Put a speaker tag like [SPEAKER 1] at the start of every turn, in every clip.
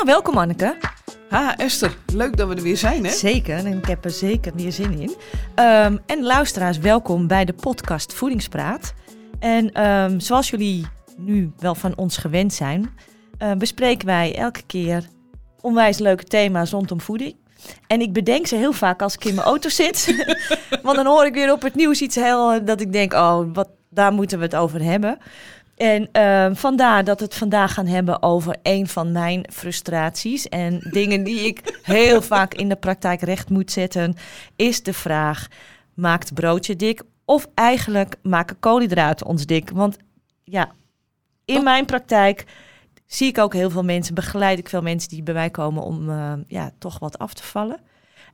[SPEAKER 1] Nou, welkom Anneke.
[SPEAKER 2] Ha, Esther, leuk dat we er weer zijn, hè?
[SPEAKER 1] Zeker, en ik heb er zeker weer zin in. Ehm, en luisteraars, welkom bij de podcast Voedingspraat. En ehm, zoals jullie nu wel van ons gewend zijn, eh, bespreken wij elke keer onwijs leuke thema's rondom voeding. En ik bedenk ze heel vaak als ik in mijn auto zit. Want dan hoor ik weer op het nieuws iets heel dat ik denk, oh, wat, daar moeten we het over hebben. En ehm, vandaar dat we het vandaag gaan hebben over een van mijn frustraties. En dingen die ik heel vaak in de praktijk recht moet zetten, is de vraag: maakt broodje dik? Of eigenlijk maken koolhydraten ons dik? Want ja, in mijn praktijk zie ik ook heel veel mensen, begeleid ik veel mensen die bij mij komen om eh, ja, toch wat af te vallen.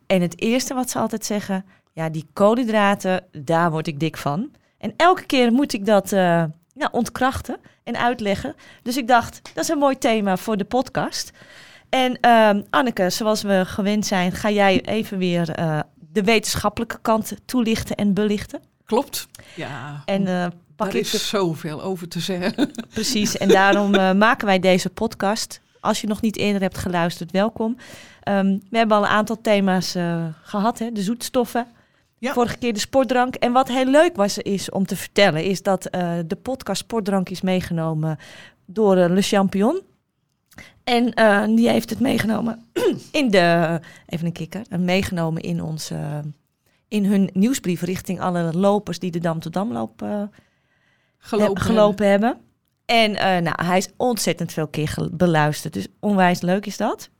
[SPEAKER 1] En het eerste wat ze altijd zeggen, ja, die koolhydraten, daar word ik dik van. En elke keer moet ik dat uh, nou, ontkrachten en uitleggen. Dus ik dacht, dat is een mooi thema voor de podcast. En uh, Anneke, zoals we gewend zijn, ga jij even weer uh, de wetenschappelijke kant toelichten en belichten.
[SPEAKER 2] Klopt. Ja.
[SPEAKER 1] En uh,
[SPEAKER 2] pak er is zoveel over te zeggen.
[SPEAKER 1] Precies. En daarom uh, maken wij deze podcast. Als je nog niet eerder hebt geluisterd, welkom. Um, we hebben al een aantal thema's gehad. Hè? De zoetstoffen, ja. Vorige keer de sportdrank. En wat heel leuk was is om te vertellen, is dat uh, de podcast Sportdrank is meegenomen door uh, Le Champion. En uh, die heeft het meegenomen in de, even een kikker, meegenomen in onze, in hun nieuwsbrief richting alle lopers die de Dam tot Damloop
[SPEAKER 2] gelopen,
[SPEAKER 1] gelopen hebben. hebben. En nou, hij is ontzettend veel keer beluisterd, dus onwijs leuk is dat.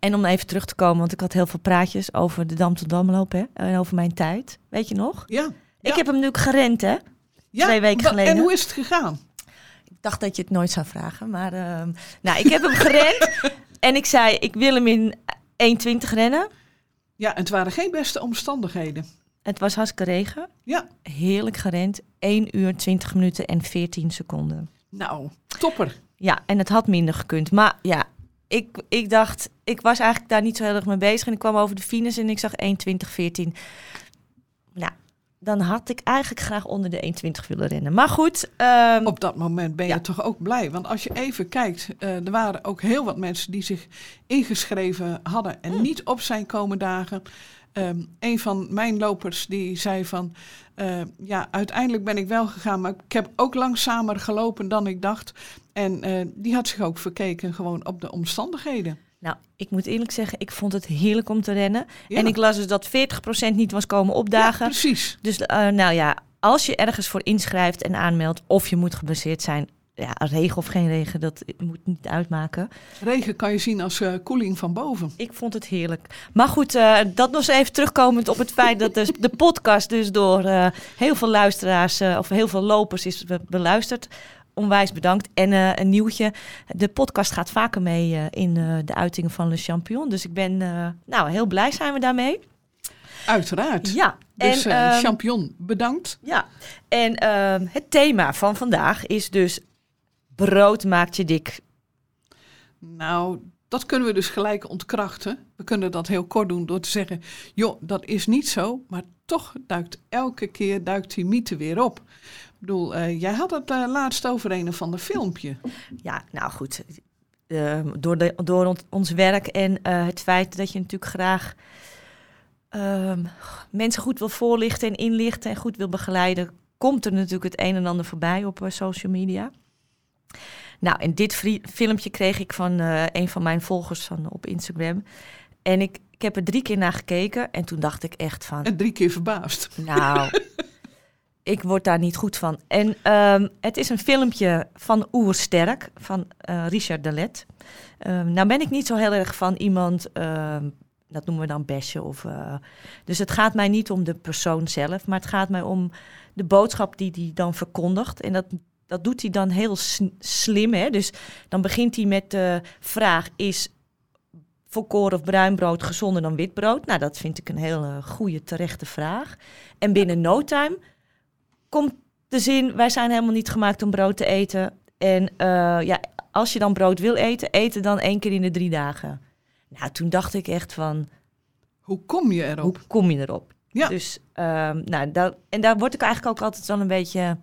[SPEAKER 1] En om even terug te komen, want ik had heel veel praatjes over de Dam tot Damloop hè, en over mijn tijd. Weet je nog?
[SPEAKER 2] Ja.
[SPEAKER 1] Ik heb hem nu gerend, hè?
[SPEAKER 2] Ja,
[SPEAKER 1] Twee weken geleden.
[SPEAKER 2] En hoe is het gegaan?
[SPEAKER 1] Ik dacht dat je het nooit zou vragen, maar uh, nou, ik heb hem gerend en ik zei, ik wil hem in 1,20 rennen.
[SPEAKER 2] Ja, en het waren geen beste omstandigheden.
[SPEAKER 1] Het was hartstikke regen.
[SPEAKER 2] Ja.
[SPEAKER 1] Heerlijk gerend. 1 uur, 20 minuten en 14 seconden.
[SPEAKER 2] Nou, topper.
[SPEAKER 1] Ja, en het had minder gekund. Maar ja, ik, ik dacht, ik was eigenlijk daar niet zo heel erg mee bezig. En ik kwam over de finish en ik zag 1.20.14. Nou, dan had ik eigenlijk graag onder de 1.20 willen rennen. Maar goed. Um,
[SPEAKER 2] Op dat moment ben je ja. toch ook blij. Want als je even kijkt, uh, er waren ook heel wat mensen die zich ingeschreven hadden en mm. niet op zijn komen dagen. Um, een van mijn lopers die zei van, uh, ja, uiteindelijk ben ik wel gegaan, maar ik heb ook langzamer gelopen dan ik dacht. En uh, die had zich ook verkeken gewoon op de omstandigheden.
[SPEAKER 1] Nou, ik moet eerlijk zeggen, ik vond het heerlijk om te rennen. Ja. En ik las dus dat 40% niet was komen opdagen.
[SPEAKER 2] Ja, precies.
[SPEAKER 1] Dus uh, nou ja, als je ergens voor inschrijft en aanmeldt of je moet geblesseerd zijn, ja, regen of geen regen, dat moet niet uitmaken.
[SPEAKER 2] Regen kan je zien als uh, koeling van boven.
[SPEAKER 1] Ik vond het heerlijk. Maar goed, uh, dat nog eens even terugkomend op het feit dat de, de podcast dus door uh, heel veel luisteraars of heel veel lopers is beluisterd. Onwijs bedankt. En een nieuwtje, de podcast gaat vaker mee in de uitingen van Le Champion. Dus ik ben, nou, heel blij zijn we daarmee.
[SPEAKER 2] Uiteraard.
[SPEAKER 1] Ja.
[SPEAKER 2] Dus en, uh, champion, bedankt.
[SPEAKER 1] Ja, en uh, het thema van vandaag is dus brood maakt je dik.
[SPEAKER 2] Nou, dat kunnen we dus gelijk ontkrachten. We kunnen dat heel kort doen door te zeggen, joh, dat is niet zo, maar toch duikt elke keer duikt die mythe weer op. Ik bedoel, uh, jij had het uh, laatst over een van de filmpje.
[SPEAKER 1] Ja, nou goed. Uh, door, de, door ons, ons werk en het feit dat je natuurlijk graag ehm, mensen goed wil voorlichten en inlichten en goed wil begeleiden, komt er natuurlijk het een en ander voorbij op social media. Nou, en dit filmpje kreeg ik van uh, een van mijn volgers van, op Instagram. En ik, ik heb er drie keer naar gekeken en toen dacht ik echt van...
[SPEAKER 2] En drie keer verbaasd.
[SPEAKER 1] Nou, ik word daar niet goed van. En um, het is een filmpje van Oersterk, van uh, Richard Delet. Um, nou ben ik niet zo heel erg van iemand... Um, dat noemen we dan besje. Of, uh, dus het gaat mij niet om de persoon zelf, maar het gaat mij om de boodschap die die dan verkondigt. En dat dat doet hij dan heel slim. Hè? Dus dan begint hij met de vraag: is volkoren of bruin brood gezonder dan wit brood? Nou, dat vind ik een hele goede, terechte vraag. En binnen no time komt de zin: wij zijn helemaal niet gemaakt om brood te eten. En uh, ja, als je dan brood wil eten, eten dan één keer in de drie dagen. Nou, toen dacht ik echt van.
[SPEAKER 2] Hoe kom je erop?
[SPEAKER 1] Hoe kom je erop?
[SPEAKER 2] Ja.
[SPEAKER 1] Dus, um, nou, dat, en daar word ik eigenlijk ook altijd wel een beetje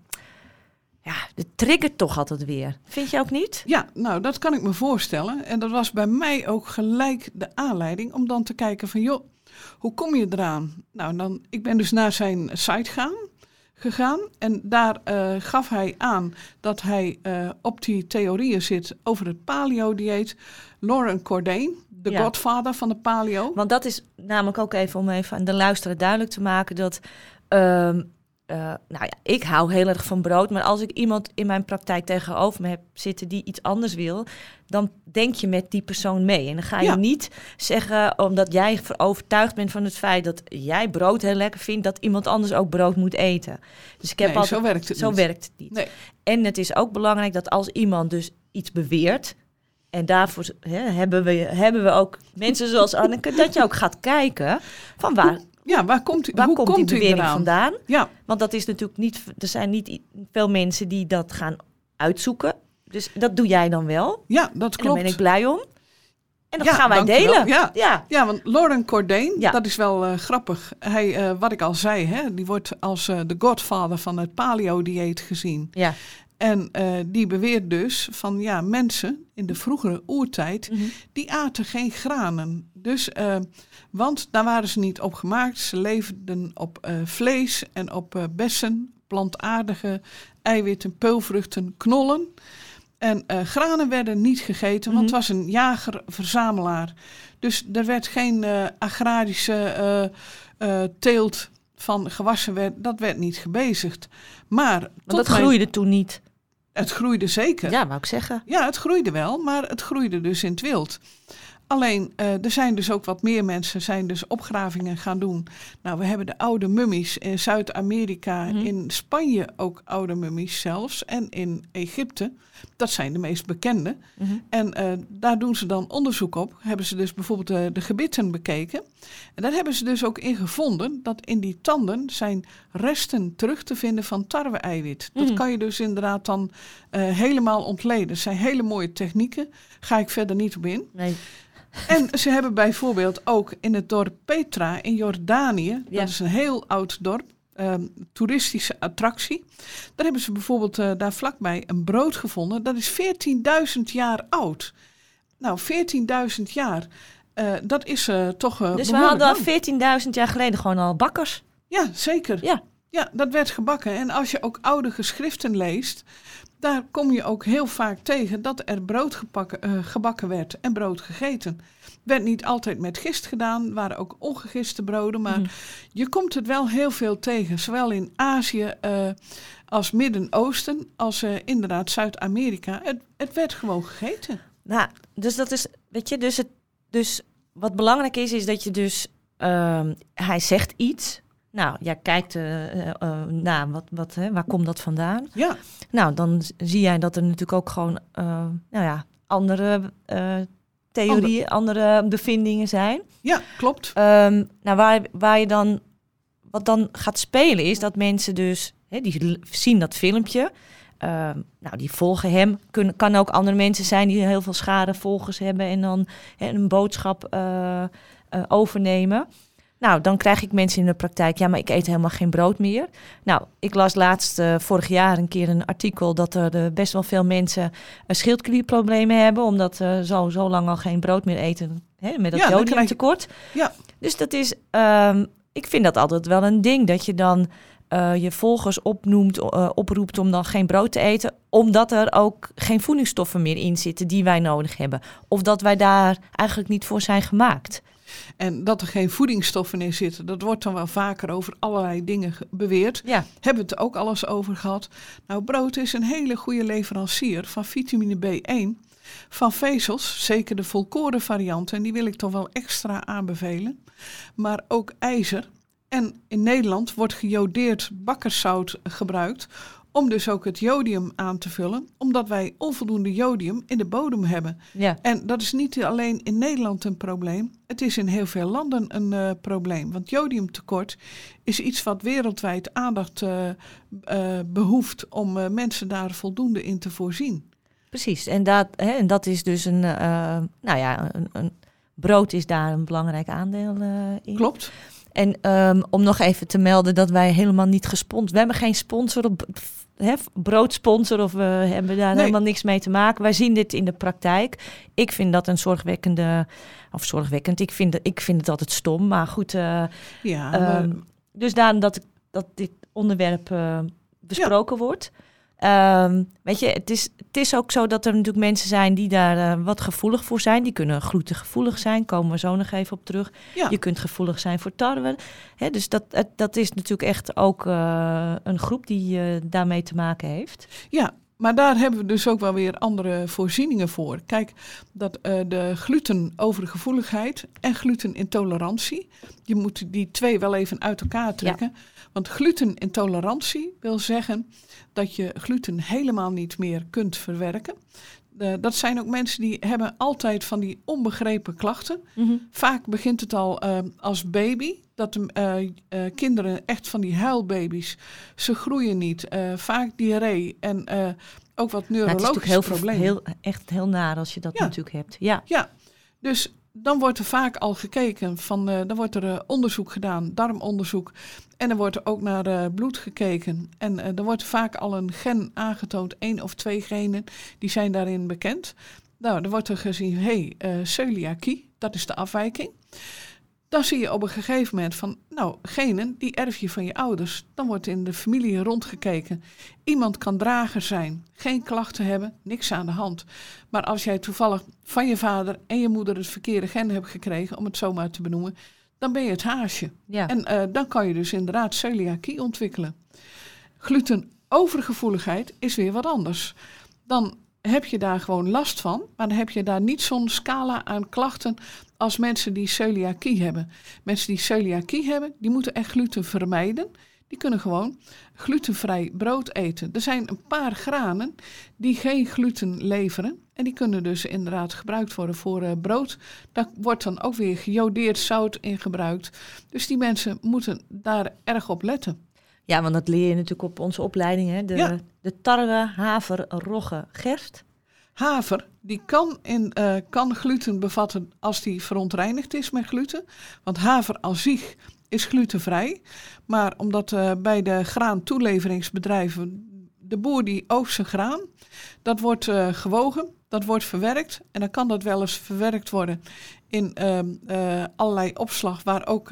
[SPEAKER 1] ja, het triggert toch altijd weer. Vind je ook niet?
[SPEAKER 2] Ja, nou, dat kan ik me voorstellen. En dat was bij mij ook gelijk de aanleiding om dan te kijken van, joh, hoe kom je eraan? Nou, dan, ik ben dus naar zijn site gaan, gegaan en daar uh, gaf hij aan dat hij uh, op die theorieën zit over het paleo-dieet. Lauren Cordain, de
[SPEAKER 1] Ja.
[SPEAKER 2] godvader van de paleo.
[SPEAKER 1] Want dat is namelijk ook even om even aan de luisteraar duidelijk te maken dat. ehm, eh, nou ja, ik hou heel erg van brood, maar als ik iemand in mijn praktijk tegenover me heb zitten die iets anders wil, dan denk je met die persoon mee. En dan ga je
[SPEAKER 2] Ja.
[SPEAKER 1] niet zeggen, omdat jij ver- overtuigd bent van het feit dat jij brood heel lekker vindt, dat iemand anders ook brood moet eten. Dus ik heb
[SPEAKER 2] nee,
[SPEAKER 1] altijd,
[SPEAKER 2] zo werkt het
[SPEAKER 1] zo
[SPEAKER 2] niet.
[SPEAKER 1] werkt het niet.
[SPEAKER 2] Nee.
[SPEAKER 1] En het is ook belangrijk dat als iemand dus iets beweert, en daarvoor hè, hebben, we, hebben we ook mensen zoals Anneke, dat je ook gaat kijken van waar,
[SPEAKER 2] Ja, waar komt,
[SPEAKER 1] waar
[SPEAKER 2] hoe
[SPEAKER 1] komt,
[SPEAKER 2] komt,
[SPEAKER 1] die
[SPEAKER 2] u
[SPEAKER 1] bewering vandaan.
[SPEAKER 2] Ja,
[SPEAKER 1] Want dat is natuurlijk niet, er zijn niet veel mensen die dat gaan uitzoeken. Dus dat doe jij dan wel.
[SPEAKER 2] ja, dat
[SPEAKER 1] En daar
[SPEAKER 2] klopt.
[SPEAKER 1] ben ik blij om. En dat
[SPEAKER 2] Ja,
[SPEAKER 1] gaan wij delen.
[SPEAKER 2] Ja.
[SPEAKER 1] ja.
[SPEAKER 2] Ja, want Lauren Cordain,
[SPEAKER 1] Ja.
[SPEAKER 2] dat is wel eh, grappig. Hij, eh, wat ik al zei, hè, die wordt als eh, de godfather van het paleo-dieet gezien.
[SPEAKER 1] Ja.
[SPEAKER 2] En die beweert dus van ja, mensen in de vroegere oertijd,
[SPEAKER 1] Mhm.
[SPEAKER 2] die aten geen granen. Dus, eh, want daar waren ze niet op gemaakt. Ze leefden op eh, vlees en op eh, bessen, plantaardige eiwitten, peulvruchten, knollen. En granen werden niet gegeten, want
[SPEAKER 1] Mhm.
[SPEAKER 2] het was een jager-verzamelaar. Dus er werd geen agrarische teelt van gewassen, werd, dat werd niet gebezigd. Maar tot
[SPEAKER 1] dat
[SPEAKER 2] mijn-
[SPEAKER 1] groeide toen niet.
[SPEAKER 2] Het groeide zeker.
[SPEAKER 1] Ja, wou ik zeggen.
[SPEAKER 2] Ja, het groeide wel, maar het groeide dus in het wild. Alleen, eh, er zijn dus ook wat meer mensen zijn dus opgravingen gaan doen. Nou, we hebben de oude mummies in Zuid-Amerika,
[SPEAKER 1] Mhm.
[SPEAKER 2] in Spanje ook oude mummies zelfs, en in Egypte. Dat zijn de meest bekende.
[SPEAKER 1] Mhm.
[SPEAKER 2] En eh, daar doen ze dan onderzoek op. Hebben ze dus bijvoorbeeld de, de gebitten bekeken. En daar hebben ze dus ook in gevonden dat in die tanden zijn resten terug te vinden van tarwe-eiwit. Dat
[SPEAKER 1] Mhm.
[SPEAKER 2] kan je dus inderdaad dan eh, helemaal ontleden. Het zijn hele mooie technieken. Ga ik verder niet op in.
[SPEAKER 1] Nee.
[SPEAKER 2] En ze hebben bijvoorbeeld ook in het dorp Petra in Jordanië,
[SPEAKER 1] Ja.
[SPEAKER 2] dat is een heel oud dorp, ehm, toeristische attractie. Daar hebben ze bijvoorbeeld eh, daar vlakbij een brood gevonden. Dat is 14.000 jaar oud. Nou, 14.000 jaar, eh, dat is eh, toch eh
[SPEAKER 1] Dus we hadden al
[SPEAKER 2] lang.
[SPEAKER 1] 14.000 jaar geleden gewoon al bakkers.
[SPEAKER 2] Ja, zeker.
[SPEAKER 1] Ja.
[SPEAKER 2] Ja, dat werd gebakken. En als je ook oude geschriften leest, daar kom je ook heel vaak tegen dat er brood gebakken, eh, gebakken werd en brood gegeten. Werd niet altijd met gist gedaan, waren ook ongegiste broden, maar
[SPEAKER 1] Mhm.
[SPEAKER 2] je komt het wel heel veel tegen, zowel in Azië eh, als Midden-Oosten, als eh, inderdaad Zuid-Amerika. Het, het werd gewoon gegeten.
[SPEAKER 1] Nou, dus dat is, weet je, dus, het, dus wat belangrijk is, is dat je dus, ehm, hij zegt iets. Nou, jij kijkt eh, naar wat, wat, hè, waar komt dat vandaan?
[SPEAKER 2] Ja,
[SPEAKER 1] Nou, dan zie jij dat er natuurlijk ook gewoon, nou ja, andere theorieën, andere bevindingen zijn.
[SPEAKER 2] ja klopt.
[SPEAKER 1] Ehm, nou, waar, waar je dan, wat dan gaat spelen is dat mensen dus, hè, die zien dat filmpje. ehm, nou, die volgen hem. Kunnen, kan ook andere mensen zijn die heel veel schade volgers hebben en dan hè, een boodschap overnemen. Nou, dan krijg ik mensen in de praktijk, ja, maar ik eet helemaal geen brood meer. Nou, ik las laatst eh, vorig jaar een keer een artikel dat er eh, best wel veel mensen uh, schildklierproblemen hebben, omdat ze zo, zo lang al geen brood meer eten hè, met dat
[SPEAKER 2] Ja, je-
[SPEAKER 1] jodiumtekort.
[SPEAKER 2] Ja.
[SPEAKER 1] Dus dat is, ehm, ik vind dat altijd wel een ding, dat je dan eh, je volgers opnoemt, eh, oproept om dan geen brood te eten, omdat er ook geen voedingsstoffen meer in zitten die wij nodig hebben. Of dat wij daar eigenlijk niet voor zijn gemaakt.
[SPEAKER 2] En dat er geen voedingsstoffen in zitten, dat wordt dan wel vaker over allerlei dingen ge- beweerd.
[SPEAKER 1] Ja,
[SPEAKER 2] Hebben we het ook alles over gehad. Nou, brood is een hele goede leverancier van vitamine B1, van vezels, zeker de volkoren variant, en die wil ik toch wel extra aanbevelen. Maar ook ijzer. En in Nederland wordt gejodeerd bakkerszout gebruikt om dus ook het jodium aan te vullen, omdat wij onvoldoende jodium in de bodem hebben.
[SPEAKER 1] ja.
[SPEAKER 2] En dat is niet alleen in Nederland een probleem. Het is in heel veel landen een eh, probleem. Want jodiumtekort is iets wat wereldwijd aandacht eh, eh, behoeft om mensen daar voldoende in te voorzien.
[SPEAKER 1] precies. En dat, hè, en dat is dus een, nou ja, een, een, brood is daar een belangrijk aandeel in.
[SPEAKER 2] Klopt.
[SPEAKER 1] En ehm, om nog even te melden dat wij helemaal niet gesponsord... We hebben geen sponsor op, hè, broodsponsor of we hebben daar
[SPEAKER 2] Nee.
[SPEAKER 1] helemaal niks mee te maken. Wij zien dit in de praktijk. Ik vind dat een zorgwekkende, of zorgwekkend, ik vind, ik vind het altijd stom. Maar goed, eh,
[SPEAKER 2] Ja, maar-
[SPEAKER 1] Ehm, dus daarom dat, dat dit onderwerp eh, besproken wordt. Ehm, weet je, het is, het is ook zo dat er natuurlijk mensen zijn die daar eh, wat gevoelig voor zijn. Die kunnen glutengevoelig zijn, komen we zo nog even op terug.
[SPEAKER 2] ja.
[SPEAKER 1] Je kunt gevoelig zijn voor tarwe. Hè, dus dat, het- dat is natuurlijk echt ook eh, een groep die eh, daarmee te maken heeft.
[SPEAKER 2] Ja, maar daar hebben we dus ook wel weer andere voorzieningen voor. Kijk, dat eh, de glutenovergevoeligheid en glutenintolerantie, je moet die twee wel even uit elkaar trekken. Want glutenintolerantie wil zeggen dat je gluten helemaal niet meer kunt verwerken. Eh, dat zijn ook mensen die hebben altijd van die onbegrepen klachten. Vaak begint het al eh, als baby. Dat de eh, kinderen echt van die huilbaby's, ze groeien niet. Vaak diarree en ook wat
[SPEAKER 1] Nou, het is
[SPEAKER 2] neurologische
[SPEAKER 1] natuurlijk heel,
[SPEAKER 2] problemen.
[SPEAKER 1] heel, echt heel naar als je dat
[SPEAKER 2] Ja.
[SPEAKER 1] natuurlijk hebt. Ja,
[SPEAKER 2] Ja, dus dan wordt er vaak al gekeken van, eh, dan wordt er eh, onderzoek gedaan, darmonderzoek. En dan wordt er ook naar eh, bloed gekeken. En er wordt vaak al een gen aangetoond, één of twee genen, die zijn daarin bekend. Nou, dan wordt er gezien, hé, hey, celiakie, dat is de afwijking. Dan zie je op een gegeven moment van, nou, genen, die erf je van je ouders. Dan wordt in de familie rondgekeken. Iemand kan drager zijn, geen klachten hebben, niks aan de hand. Maar als jij toevallig van je vader en je moeder het verkeerde gen hebt gekregen, om het zo maar te benoemen, dan ben je het haasje.
[SPEAKER 1] ja.
[SPEAKER 2] En eh, dan kan je dus inderdaad celiakie ontwikkelen. Glutenovergevoeligheid is weer wat anders. Dan heb je daar gewoon last van, maar dan heb je daar niet zo'n scala aan klachten als mensen die celiakie hebben. Mensen die celiakie hebben, die moeten echt gluten vermijden. Die kunnen gewoon glutenvrij brood eten. Er zijn een paar granen die geen gluten leveren. En die kunnen dus inderdaad gebruikt worden voor eh, brood. Daar wordt dan ook weer gejodeerd zout in gebruikt. Dus die mensen moeten daar erg op letten.
[SPEAKER 1] Ja, want dat leer je natuurlijk op onze opleiding. Hè? De,
[SPEAKER 2] Ja.
[SPEAKER 1] De tarwe, haver, rogge, gerst.
[SPEAKER 2] Haver, die kan, in, eh, kan gluten bevatten als die verontreinigd is met gluten. Want haver als zich is glutenvrij. Maar omdat eh, bij de graantoeleveringsbedrijven, de boer die oogst zijn graan, dat wordt eh, gewogen, dat wordt verwerkt. En dan kan dat wel eens verwerkt worden in ehm, eh, allerlei opslag waar ook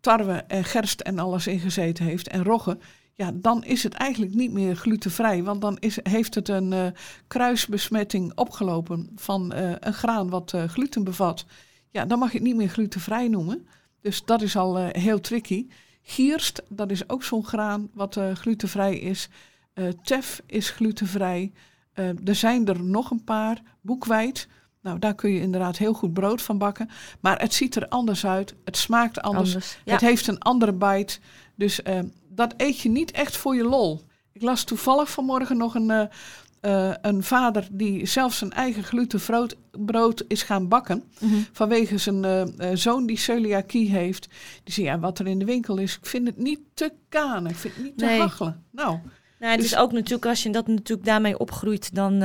[SPEAKER 2] tarwe en gerst en alles in gezeten heeft en rogge. Ja, dan is het eigenlijk niet meer glutenvrij. Want dan is, heeft het een eh, kruisbesmetting opgelopen van eh, een graan wat eh, gluten bevat. Ja, dan mag je het niet meer glutenvrij noemen. Dus dat is al heel tricky. Gierst, dat is ook zo'n graan wat glutenvrij is. Tef is glutenvrij. Er zijn er nog een paar. Boekweit. Nou, daar kun je inderdaad heel goed brood van bakken. Maar het ziet er anders uit. Het smaakt anders.
[SPEAKER 1] Anders. Ja.
[SPEAKER 2] Het heeft een andere bite. Dus eh, dat eet je niet echt voor je lol. Ik las toevallig vanmorgen nog een, eh, eh, een vader die zelf zijn eigen glutenbrood brood is gaan bakken.
[SPEAKER 1] Mhm.
[SPEAKER 2] Vanwege zijn eh, zoon die celiakie heeft. Die zei, ja, wat er in de winkel is, ik vind het niet te kanen. Ik vind het niet te
[SPEAKER 1] Nee.
[SPEAKER 2] hachelen. Nou,
[SPEAKER 1] Nou, het
[SPEAKER 2] Dus-
[SPEAKER 1] is ook natuurlijk, als je dat natuurlijk daarmee opgroeit, dan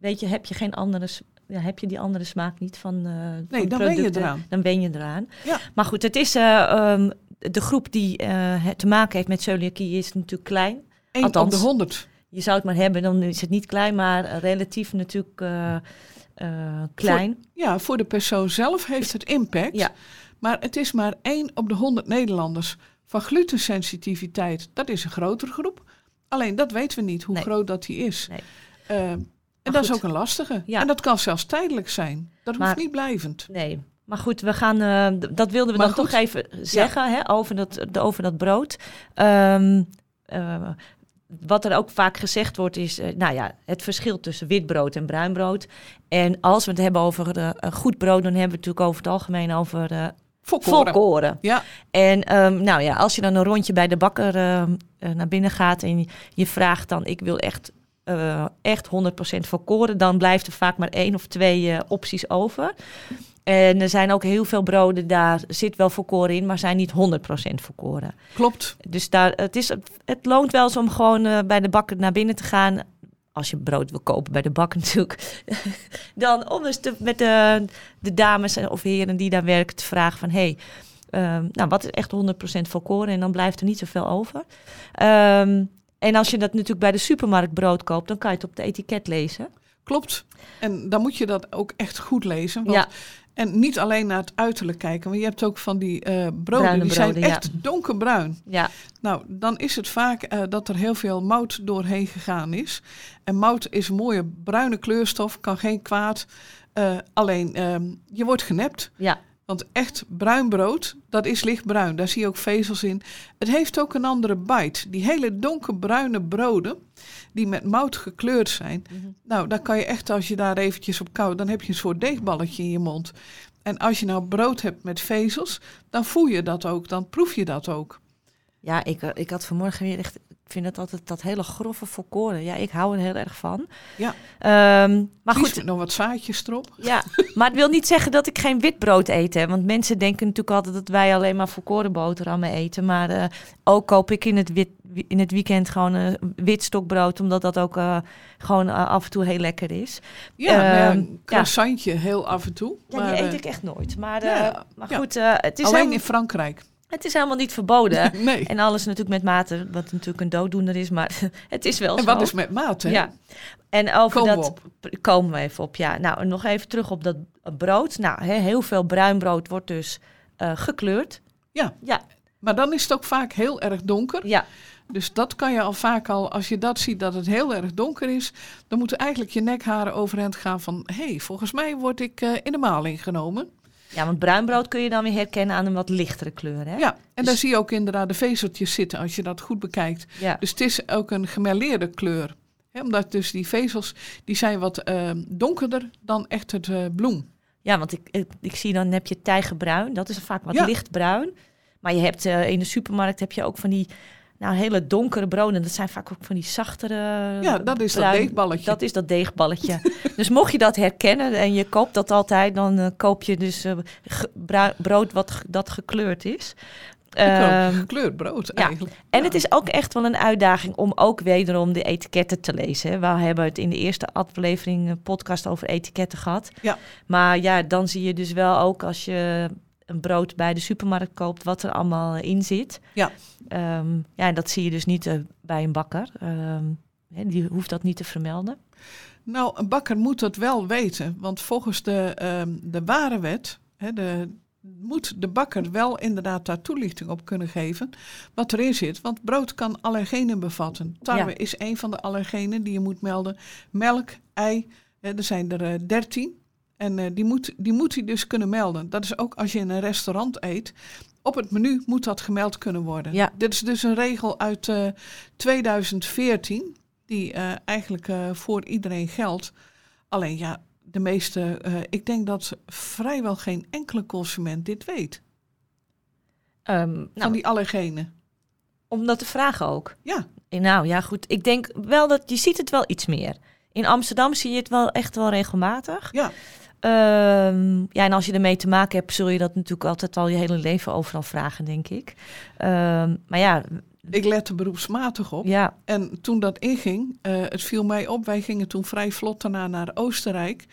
[SPEAKER 1] weet je, heb je geen andere, ja, heb je die andere smaak niet van. eh, van
[SPEAKER 2] dan wen je eraan.
[SPEAKER 1] Dan wen je eraan.
[SPEAKER 2] Ja.
[SPEAKER 1] Maar goed, het is eh, ehm, de groep die eh, te maken heeft met celiakie is natuurlijk klein.
[SPEAKER 2] op
[SPEAKER 1] Althans.
[SPEAKER 2] de honderd.
[SPEAKER 1] Je zou het maar hebben, dan is het niet klein, maar relatief natuurlijk klein.
[SPEAKER 2] Ja, voor de persoon zelf heeft het impact.
[SPEAKER 1] Ja.
[SPEAKER 2] Maar het is maar één op de 100 Nederlanders. Van glutensensitiviteit, dat is een grotere groep. Alleen dat weten we niet, hoe
[SPEAKER 1] Nee.
[SPEAKER 2] groot dat die is.
[SPEAKER 1] Nee.
[SPEAKER 2] En dat is ook een lastige.
[SPEAKER 1] Ja.
[SPEAKER 2] En dat kan zelfs tijdelijk zijn. Dat hoeft
[SPEAKER 1] Maar-
[SPEAKER 2] niet blijvend.
[SPEAKER 1] Nee. Maar goed, we gaan, eh, dat wilden we
[SPEAKER 2] Maar
[SPEAKER 1] dan
[SPEAKER 2] goed.
[SPEAKER 1] toch even zeggen hè, over, dat, de- over dat brood. Ehm, eh, wat er ook vaak gezegd wordt is, eh, nou ja, het verschil tussen wit brood en bruin brood. En als we het hebben over goed brood, dan hebben we het natuurlijk over het algemeen over
[SPEAKER 2] Volkoren.
[SPEAKER 1] volkoren.
[SPEAKER 2] Ja,
[SPEAKER 1] En ehm, nou ja, als je dan een rondje bij de bakker ehm, eh, naar binnen gaat en je vraagt dan, ik wil echt, eh, echt 100% volkoren, dan blijft er vaak maar één of twee eh, opties over. En er zijn ook heel veel broden, daar zit wel volkoren in, maar zijn niet 100% volkoren.
[SPEAKER 2] klopt.
[SPEAKER 1] Dus daar, het, is, het loont wel eens om gewoon eh, bij de bakker naar binnen te gaan. Als je brood wil kopen bij de bakker natuurlijk. Dan om eens te- met de, de dames of heren die daar werken te vragen van... Hey, ehm, nou, wat is echt 100% volkoren? En dan blijft er niet zoveel over. Ehm, En als je dat natuurlijk bij de supermarkt brood koopt, dan kan je het op de etiket lezen.
[SPEAKER 2] Klopt. En dan moet je dat ook echt goed lezen. Want
[SPEAKER 1] Ja.
[SPEAKER 2] En niet alleen naar het uiterlijk kijken, maar je hebt ook van die eh, broden,
[SPEAKER 1] Bruine
[SPEAKER 2] die zijn
[SPEAKER 1] ja.
[SPEAKER 2] echt donkerbruin.
[SPEAKER 1] Ja,
[SPEAKER 2] Nou, dan is het vaak eh, dat er heel veel mout doorheen gegaan is. En mout is een mooie bruine kleurstof, kan geen kwaad. Eh, alleen, ehm, je wordt genept.
[SPEAKER 1] ja,
[SPEAKER 2] Want echt bruin brood, dat is lichtbruin. Daar zie je ook vezels in. Het heeft ook een andere bite. Die hele donkerbruine broden, die met mout gekleurd zijn. Nou, dan kan je echt, als je daar eventjes op koudt, dan heb je een soort deegballetje in je mond. En als je nou brood hebt met vezels, dan voel je dat ook. Dan proef je dat ook.
[SPEAKER 1] ja ik, ik had vanmorgen weer echt... Ik vind het altijd dat hele grove volkoren. Ja, ik hou er heel erg van.
[SPEAKER 2] Ja.
[SPEAKER 1] Ehm, maar goed,
[SPEAKER 2] nog wat zaadjes erop.
[SPEAKER 1] Ja, maar het wil niet zeggen dat ik geen wit brood eet. Hè? Want mensen denken natuurlijk altijd dat wij alleen maar volkoren boterhammen eten. Maar eh, ook koop ik in het, wit, in het weekend gewoon een wit stokbrood. Omdat dat ook eh, gewoon eh, af en toe heel lekker is.
[SPEAKER 2] Ja, nou ja,
[SPEAKER 1] Ehm,
[SPEAKER 2] een croissantje heel af en toe.
[SPEAKER 1] Ja,
[SPEAKER 2] maar,
[SPEAKER 1] die eet
[SPEAKER 2] eh,
[SPEAKER 1] ik echt nooit. Maar, eh,
[SPEAKER 2] ja,
[SPEAKER 1] maar goed, eh, het, is
[SPEAKER 2] alleen in Frankrijk.
[SPEAKER 1] Het is helemaal niet verboden.
[SPEAKER 2] nee.
[SPEAKER 1] en alles natuurlijk met mate, wat natuurlijk een dooddoener is. Maar het is wel
[SPEAKER 2] En
[SPEAKER 1] zo.
[SPEAKER 2] wat is met maat, hè?
[SPEAKER 1] Ja. En over
[SPEAKER 2] Komen we
[SPEAKER 1] dat
[SPEAKER 2] op.
[SPEAKER 1] komen we even op. Ja, nou en nog even terug op dat brood. Nou, he- heel veel bruin brood wordt dus eh, gekleurd.
[SPEAKER 2] Ja.
[SPEAKER 1] Ja,
[SPEAKER 2] Maar dan is het ook vaak heel erg donker.
[SPEAKER 1] ja,
[SPEAKER 2] Dus dat kan je al vaak al, als je dat ziet dat het heel erg donker is, dan moeten eigenlijk je nekharen overeind gaan van, hé, hey, volgens mij word ik eh, in de maling genomen.
[SPEAKER 1] Ja, want bruin brood kun je dan weer herkennen aan een wat lichtere kleur. Hè?
[SPEAKER 2] Ja, en
[SPEAKER 1] Dus-
[SPEAKER 2] daar zie je ook inderdaad de vezeltjes zitten als je dat goed bekijkt.
[SPEAKER 1] ja.
[SPEAKER 2] Dus het is ook een gemerleerde kleur. Hè, omdat dus die vezels, die zijn wat eh, donkerder dan echt het eh, bloem.
[SPEAKER 1] Ja, want ik, ik, ik zie dan heb je tijgerbruin. Dat is vaak wat
[SPEAKER 2] Ja.
[SPEAKER 1] lichtbruin. Maar je hebt eh, in de supermarkt heb je ook van die nou, hele donkere broden. Dat zijn vaak ook van die zachtere.
[SPEAKER 2] Ja, dat is dat deegballetje.
[SPEAKER 1] Dat is dat deegballetje. dus mocht je dat herkennen en je koopt dat altijd, dan eh, koop je dus eh, brood wat dat gekleurd is. Ehm,
[SPEAKER 2] Gekleurd brood
[SPEAKER 1] ja.
[SPEAKER 2] eigenlijk.
[SPEAKER 1] en
[SPEAKER 2] Ja.
[SPEAKER 1] het is ook echt wel een uitdaging om ook wederom de etiketten te lezen. hè. We hebben het in de eerste aflevering een podcast over etiketten gehad.
[SPEAKER 2] Ja.
[SPEAKER 1] Maar ja, dan zie je dus wel ook als je een brood bij de supermarkt koopt, wat er allemaal in zit.
[SPEAKER 2] Ja.
[SPEAKER 1] Ehm, ja, en dat zie je dus niet eh, bij een bakker. Ehm, die hoeft dat niet te vermelden.
[SPEAKER 2] Nou, een bakker moet dat wel weten, want volgens de, ehm de warenwet hè, de, moet de bakker wel inderdaad daar toelichting op kunnen geven wat erin zit. Want brood kan allergenen bevatten. Tarwe
[SPEAKER 1] Ja.
[SPEAKER 2] is een van de allergenen die je moet melden. Melk, ei, er zijn er dertien. En eh, die, moet, die moet hij dus kunnen melden. Dat is ook als je in een restaurant eet. Op het menu moet dat gemeld kunnen worden.
[SPEAKER 1] Ja.
[SPEAKER 2] Dit is dus een regel uit eh, 2014 die eh, eigenlijk eh, voor iedereen geldt. Alleen ja, de meeste, eh, ik denk dat vrijwel geen enkele consument dit weet.
[SPEAKER 1] Ehm,
[SPEAKER 2] Van
[SPEAKER 1] nou,
[SPEAKER 2] die allergenen.
[SPEAKER 1] om dat te vragen ook.
[SPEAKER 2] Ja,
[SPEAKER 1] Eh, Nou ja, goed. Ik denk wel dat je ziet het wel iets meer. In Amsterdam zie je het wel echt wel regelmatig.
[SPEAKER 2] ja,
[SPEAKER 1] Ehm, ja, en als je ermee te maken hebt, zul je dat natuurlijk altijd al je hele leven overal vragen, denk ik. Ehm, maar ja,
[SPEAKER 2] ik let er beroepsmatig op.
[SPEAKER 1] ja,
[SPEAKER 2] En toen dat inging, eh, het viel mij op. Wij gingen toen vrij vlot daarna naar Oostenrijk.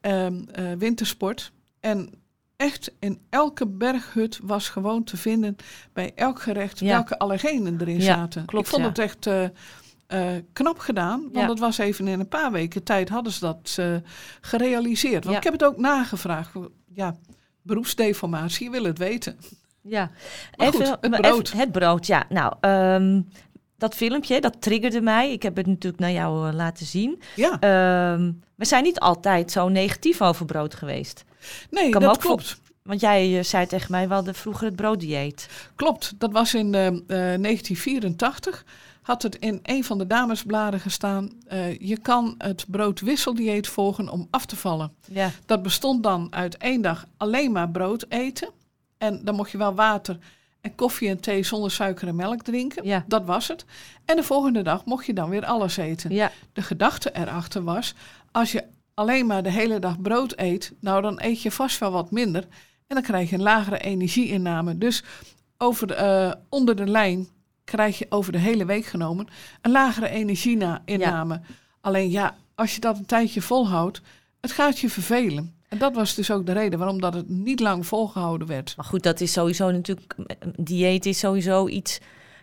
[SPEAKER 2] ehm, eh, wintersport. En echt in elke berghut was gewoon te vinden bij elk gerecht
[SPEAKER 1] Ja.
[SPEAKER 2] welke allergenen erin
[SPEAKER 1] Ja,
[SPEAKER 2] zaten.
[SPEAKER 1] klopt,
[SPEAKER 2] ik vond
[SPEAKER 1] ja.
[SPEAKER 2] het echt eh, eh, knap gedaan. Want
[SPEAKER 1] Ja.
[SPEAKER 2] het was even in een paar weken tijd hadden ze dat eh, gerealiseerd. Want
[SPEAKER 1] Ja.
[SPEAKER 2] ik heb het ook nagevraagd. Ja, beroepsdeformatie, je wil het weten.
[SPEAKER 1] ja.
[SPEAKER 2] Maar goed, het brood.
[SPEAKER 1] even- het brood, ja. Nou, ehm, dat filmpje, dat triggerde mij. Ik heb het natuurlijk naar jou eh, laten zien.
[SPEAKER 2] Ja,
[SPEAKER 1] Ehm, we zijn niet altijd zo negatief over brood geweest.
[SPEAKER 2] nee, dat klopt.
[SPEAKER 1] Want jij zei tegen mij, we hadden vroeger het brooddieet.
[SPEAKER 2] Klopt, dat was in eh, eh, 1984. Had het in een van de damesbladen gestaan. eh, je kan het broodwisseldieet volgen om af te vallen.
[SPEAKER 1] Ja,
[SPEAKER 2] Dat bestond dan uit één dag alleen maar brood eten. En dan mocht je wel water en koffie en thee zonder suiker en melk drinken.
[SPEAKER 1] Ja.
[SPEAKER 2] Dat was het. En de volgende dag mocht je dan weer alles eten.
[SPEAKER 1] ja,
[SPEAKER 2] De gedachte erachter was, als je alleen maar de hele dag brood eet, nou dan eet je vast wel wat minder. En dan krijg je een lagere energieinname. Dus over eh, onder de lijn krijg je over de hele week genomen een lagere energieinname. Alleen ja, als je dat een tijdje volhoudt, het gaat je vervelen. En dat was dus ook de reden waarom dat het niet lang volgehouden werd.
[SPEAKER 1] Maar goed, dat is sowieso natuurlijk. Dieet is sowieso iets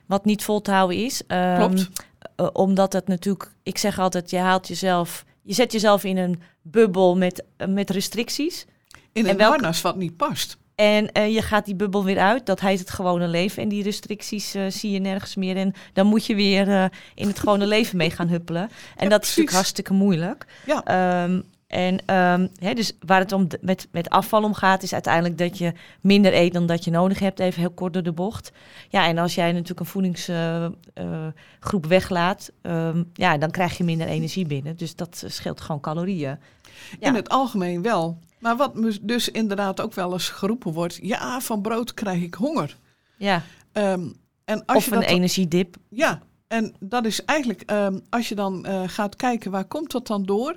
[SPEAKER 1] wat niet vol te houden is. Ehm,
[SPEAKER 2] Klopt.
[SPEAKER 1] eh, omdat het natuurlijk, ik zeg altijd, je haalt jezelf, je zet jezelf in een bubbel met, eh, met restricties.
[SPEAKER 2] In
[SPEAKER 1] En
[SPEAKER 2] een
[SPEAKER 1] welke-
[SPEAKER 2] harnas wat niet past.
[SPEAKER 1] En eh, je gaat die bubbel weer uit. Dat heet het gewone leven. En die restricties eh, zie je nergens meer. En dan moet je weer eh, in het gewone leven mee gaan huppelen. En dat is natuurlijk hartstikke moeilijk.
[SPEAKER 2] Ja.
[SPEAKER 1] Ehm, en hè, dus waar het om met, met afval om gaat, is uiteindelijk dat je minder eet dan dat je nodig hebt. Even heel kort door de bocht. Ja, en als jij natuurlijk een voedingsgroep weglaat, ehm, ja, dan krijg je minder energie binnen. Dus dat scheelt gewoon calorieën. Ja.
[SPEAKER 2] In het algemeen wel. Maar wat me dus inderdaad ook wel eens geroepen wordt. Ja, van brood krijg ik honger.
[SPEAKER 1] Ja,
[SPEAKER 2] Ehm, en als
[SPEAKER 1] of
[SPEAKER 2] je
[SPEAKER 1] een
[SPEAKER 2] dat
[SPEAKER 1] energiedip.
[SPEAKER 2] Ja, en dat is eigenlijk, ehm, als je dan eh, gaat kijken waar komt dat dan door?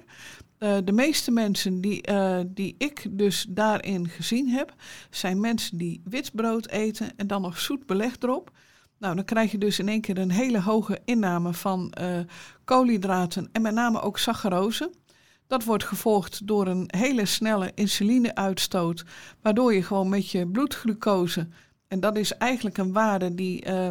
[SPEAKER 2] Eh, de meeste mensen die, eh, die ik dus daarin gezien heb, zijn mensen die wit brood eten en dan nog zoet beleg erop. Nou, dan krijg je dus in één keer een hele hoge inname van koolhydraten en met name ook saccharose. Dat wordt gevolgd door een hele snelle insuline-uitstoot, waardoor je gewoon met je bloedglucose, en dat is eigenlijk een waarde die eh,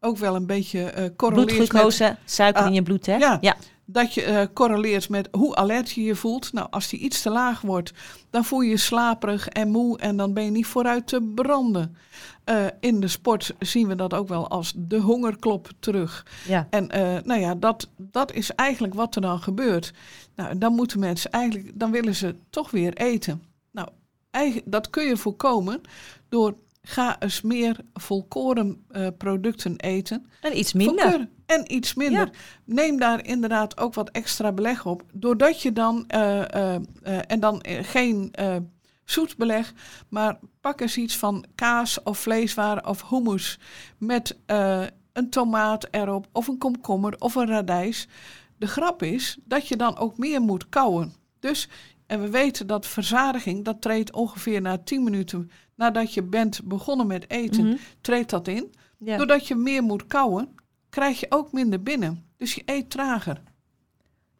[SPEAKER 2] ook wel een beetje eh correleert met
[SPEAKER 1] Bloedglucose, suiker
[SPEAKER 2] Ah,
[SPEAKER 1] in je bloed, hè?
[SPEAKER 2] ja.
[SPEAKER 1] ja.
[SPEAKER 2] Dat je eh, correleert met hoe alert je je voelt. Nou, als die iets te laag wordt, dan voel je je slaperig en moe en dan ben je niet vooruit te branden. Eh, in de sport zien we dat ook wel als de hongerklop terug.
[SPEAKER 1] ja.
[SPEAKER 2] En eh, nou ja, dat, dat is eigenlijk wat er dan gebeurt. Nou, dan moeten mensen eigenlijk, dan willen ze toch weer eten. Nou, dat kun je voorkomen door ga eens meer volkoren producten eten.
[SPEAKER 1] En iets minder.
[SPEAKER 2] Volkoren en iets minder.
[SPEAKER 1] Ja.
[SPEAKER 2] Neem daar inderdaad ook wat extra beleg op. Doordat je dan, eh, eh, eh, en dan geen zoet beleg, maar pak eens iets van kaas of vleeswaren of hummus met een tomaat erop of een komkommer of een radijs. De grap is dat je dan ook meer moet kauwen. Dus, en we weten dat verzadiging, dat treedt ongeveer na 10 minuten nadat je bent begonnen met eten,
[SPEAKER 1] Mhm.
[SPEAKER 2] treedt dat in.
[SPEAKER 1] Ja.
[SPEAKER 2] Doordat je meer moet kauwen, krijg je ook minder binnen. Dus je eet trager.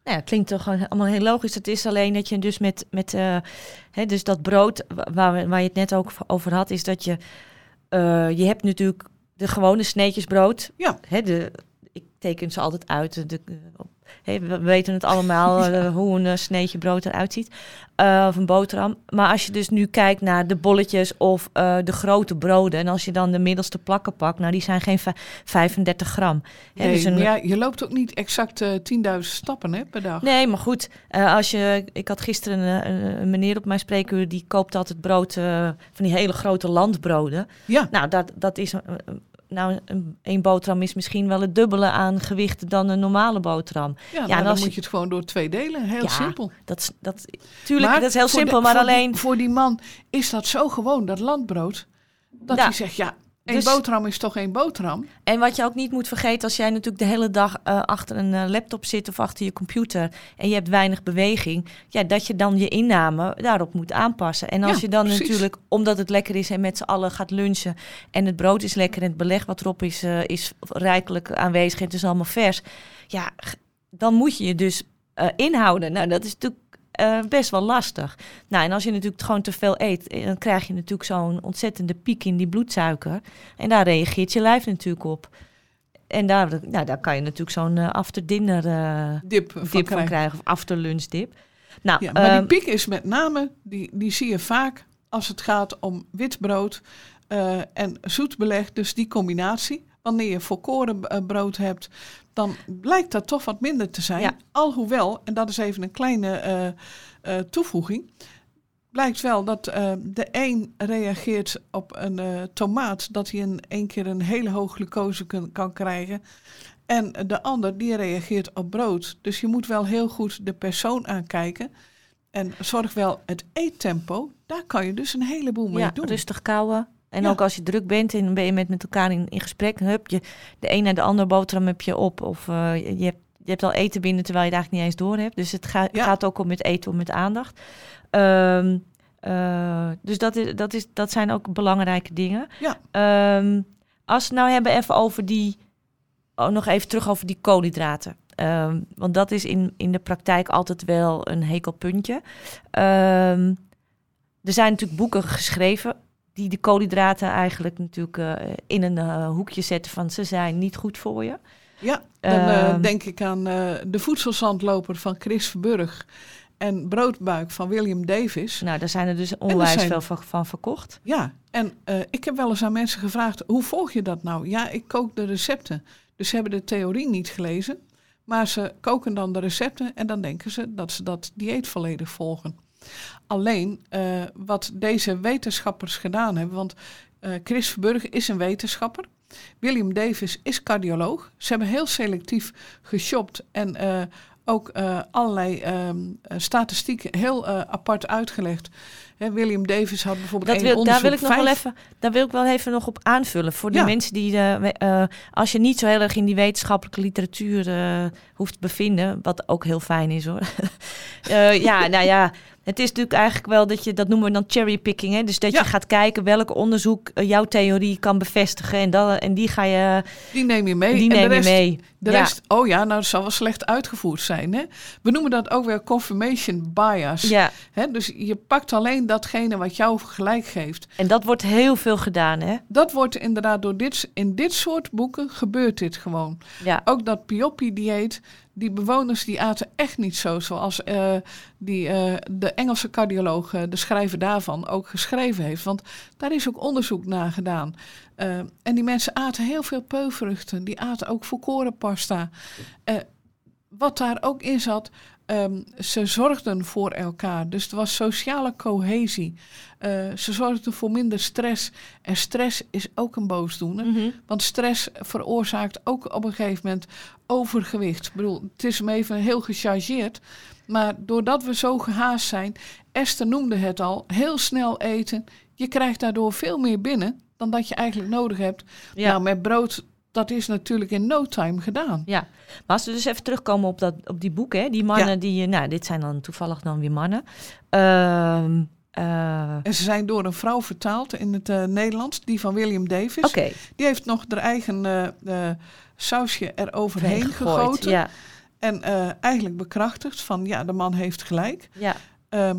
[SPEAKER 1] Nou ja, klinkt toch allemaal heel logisch. Het is alleen dat je dus met, met eh, hè, dus dat brood wa- waar, we- waar je het net ook over had, is dat je, eh, je hebt natuurlijk de gewone sneetjes brood.
[SPEAKER 2] Ja.
[SPEAKER 1] Hè, de, ik teken ze altijd uit. De, op- we weten het allemaal eh, hoe een eh, sneetje brood eruit ziet. Eh, of een boterham. Maar als je dus nu kijkt naar de bolletjes of de grote broden. En als je dan de middelste plakken pakt, nou die zijn geen vij- 35 gram.
[SPEAKER 2] Nee,
[SPEAKER 1] dus een-
[SPEAKER 2] maar ja, je loopt ook niet exact eh 10.000 stappen hè, per dag.
[SPEAKER 1] Nee, maar goed. als je, ik had gisteren een, een, meneer op mijn spreekuur, die koopt altijd brood van die hele grote landbroden.
[SPEAKER 2] Ja,
[SPEAKER 1] Nou, dat, dat is. Nou, een, een boterham is misschien wel het dubbele aan gewicht dan een normale boterham.
[SPEAKER 2] ja,
[SPEAKER 1] en
[SPEAKER 2] dan moet
[SPEAKER 1] je-
[SPEAKER 2] het gewoon door twee delen. Heel
[SPEAKER 1] Ja,
[SPEAKER 2] simpel.
[SPEAKER 1] Dat, is- dat, tuurlijk, dat is heel simpel,
[SPEAKER 2] de-
[SPEAKER 1] maar
[SPEAKER 2] voor die-
[SPEAKER 1] alleen.
[SPEAKER 2] voor die man is dat zo gewoon, dat landbrood. Dat
[SPEAKER 1] Ja.
[SPEAKER 2] hij zegt, ja, één
[SPEAKER 1] Dus-
[SPEAKER 2] boterham is toch één boterham?
[SPEAKER 1] En wat je ook niet moet vergeten, als jij natuurlijk de hele dag eh, achter een eh, laptop zit of achter je computer en je hebt weinig beweging, ja, dat je dan je inname daarop moet aanpassen. En als
[SPEAKER 2] Ja,
[SPEAKER 1] je dan
[SPEAKER 2] precies.
[SPEAKER 1] natuurlijk, omdat het lekker is en met z'n allen gaat lunchen en het brood is lekker en het beleg wat erop is, eh, is rijkelijk aanwezig en het is allemaal vers, ja, dan moet je je dus inhouden. Nou, dat is natuurlijk eh, best wel lastig. Nou, en als je natuurlijk gewoon te veel eet, eh, dan krijg je natuurlijk zo'n ontzettende piek in die bloedsuiker. En daar reageert je lijf natuurlijk op. En daar, nou, daar kan je natuurlijk zo'n eh, after dinner
[SPEAKER 2] Dip van
[SPEAKER 1] dip van
[SPEAKER 2] krijgen.
[SPEAKER 1] krijgen. Of after lunch dip. Nou,
[SPEAKER 2] Ja, maar
[SPEAKER 1] ehm,
[SPEAKER 2] die piek is met name, die, die zie je vaak als het gaat om wit brood en zoet beleg. Dus die combinatie. Wanneer je volkoren brood hebt, dan blijkt dat toch wat minder te zijn.
[SPEAKER 1] Ja.
[SPEAKER 2] Alhoewel, en dat is even een kleine eh, eh, toevoeging. Blijkt wel dat eh, de een reageert op een tomaat, dat hij in één keer een hele hoge glucose kan, kan krijgen. En de ander die reageert op brood. Dus je moet wel heel goed de persoon aankijken. En zorg wel het eettempo. Daar kan je dus een heleboel mee
[SPEAKER 1] ja,
[SPEAKER 2] doen.
[SPEAKER 1] rustig kouwen. En
[SPEAKER 2] Ja.
[SPEAKER 1] ook als je druk bent en ben je met, met elkaar in, in gesprek, hup, je, de een naar de andere boterham heb je op. Of eh, je, hebt, je hebt al eten binnen terwijl je het eigenlijk niet eens door hebt. Dus het ga-
[SPEAKER 2] Ja.
[SPEAKER 1] gaat ook om het eten, om met aandacht. Ehm, eh, dus dat, is, dat, is, dat zijn ook belangrijke dingen.
[SPEAKER 2] Ja.
[SPEAKER 1] Ehm, als we nou hebben even over die, oh, nog even terug over die koolhydraten. Ehm, want dat is in, in de praktijk altijd wel een hekelpuntje. Ehm, er zijn natuurlijk boeken geschreven die de koolhydraten eigenlijk natuurlijk eh, in een eh, hoekje zetten van ze zijn niet goed voor je.
[SPEAKER 2] Ja, dan eh,
[SPEAKER 1] Ehm.
[SPEAKER 2] denk ik aan de voedselzandloper van Chris Verburg en Broodbuik van William Davis.
[SPEAKER 1] Nou, daar zijn er dus onwijs
[SPEAKER 2] zijn-
[SPEAKER 1] veel van, van verkocht.
[SPEAKER 2] Ja, en ik heb wel eens aan mensen gevraagd, hoe volg je dat nou? Ja, ik kook de recepten. Dus ze hebben de theorie niet gelezen, maar ze koken dan de recepten en dan denken ze dat ze dat dieet volledig volgen. Alleen eh, wat deze wetenschappers gedaan hebben, want eh, Chris Verburg is een wetenschapper. William Davis is cardioloog. Ze hebben heel selectief geshopt en eh, ook allerlei ehm, eh, statistieken heel apart uitgelegd. Hè, William Davis had bijvoorbeeld
[SPEAKER 1] Dat wil, daar wil ik nog wel even, daar wil ik wel even nog op aanvullen. Voor de
[SPEAKER 2] Ja.
[SPEAKER 1] mensen die, als je niet zo heel erg in die wetenschappelijke literatuur hoeft te bevinden, wat ook heel fijn is hoor. Ja, nou ja, het is natuurlijk eigenlijk wel dat je, dat noemen we dan cherrypicking. Hè? Dus dat
[SPEAKER 2] Ja.
[SPEAKER 1] je gaat kijken welk onderzoek eh, jouw theorie kan bevestigen. En, dat, en die ga je,
[SPEAKER 2] Die neem je mee.
[SPEAKER 1] die
[SPEAKER 2] en
[SPEAKER 1] neem
[SPEAKER 2] de
[SPEAKER 1] je
[SPEAKER 2] rest,
[SPEAKER 1] mee.
[SPEAKER 2] De
[SPEAKER 1] Ja.
[SPEAKER 2] rest, oh ja, nou dat zal wel slecht uitgevoerd zijn. Hè? We noemen dat ook weer confirmation bias.
[SPEAKER 1] Ja,
[SPEAKER 2] Hè? Dus je pakt alleen datgene wat jou gelijk geeft.
[SPEAKER 1] en dat wordt heel veel gedaan hè.
[SPEAKER 2] Dat wordt inderdaad door dit, in dit soort boeken gebeurt dit gewoon.
[SPEAKER 1] Ja,
[SPEAKER 2] Ook dat Pioppi-dieet, die bewoners die aten echt niet zo zoals eh, die, eh, de Engelse cardioloog, eh, de schrijver daarvan, ook geschreven heeft. Want daar is ook onderzoek naar gedaan. En die mensen aten heel veel peulvruchten. Die aten ook volkorenpasta. Wat daar ook in zat, ehm, ze zorgden voor elkaar. Dus er was sociale cohesie. Eh, ze zorgden voor minder stress. En stress is ook een boosdoener.
[SPEAKER 1] Mhm.
[SPEAKER 2] Want stress veroorzaakt ook op een gegeven moment overgewicht. Ik bedoel, het is hem even heel gechargeerd. Maar doordat we zo gehaast zijn, Esther noemde het al, heel snel eten. Je krijgt daardoor veel meer binnen dan dat je eigenlijk nodig hebt.
[SPEAKER 1] ja.
[SPEAKER 2] Nou, met brood, dat is natuurlijk in no time gedaan.
[SPEAKER 1] Ja, maar als we dus even terugkomen op, dat, op die boeken, hè, die mannen die, eh, nou, dit zijn dan toevallig dan weer mannen. Ehm, eh,
[SPEAKER 2] En ze zijn door een vrouw vertaald in het eh, Nederlands, die van William Davis.
[SPEAKER 1] Oké,
[SPEAKER 2] Die heeft nog haar eigen sausje eroverheen
[SPEAKER 1] gegooid,
[SPEAKER 2] gegoten.
[SPEAKER 1] Ja,
[SPEAKER 2] En eigenlijk bekrachtigd van, ja, de man heeft gelijk.
[SPEAKER 1] ja,
[SPEAKER 2] Ehm,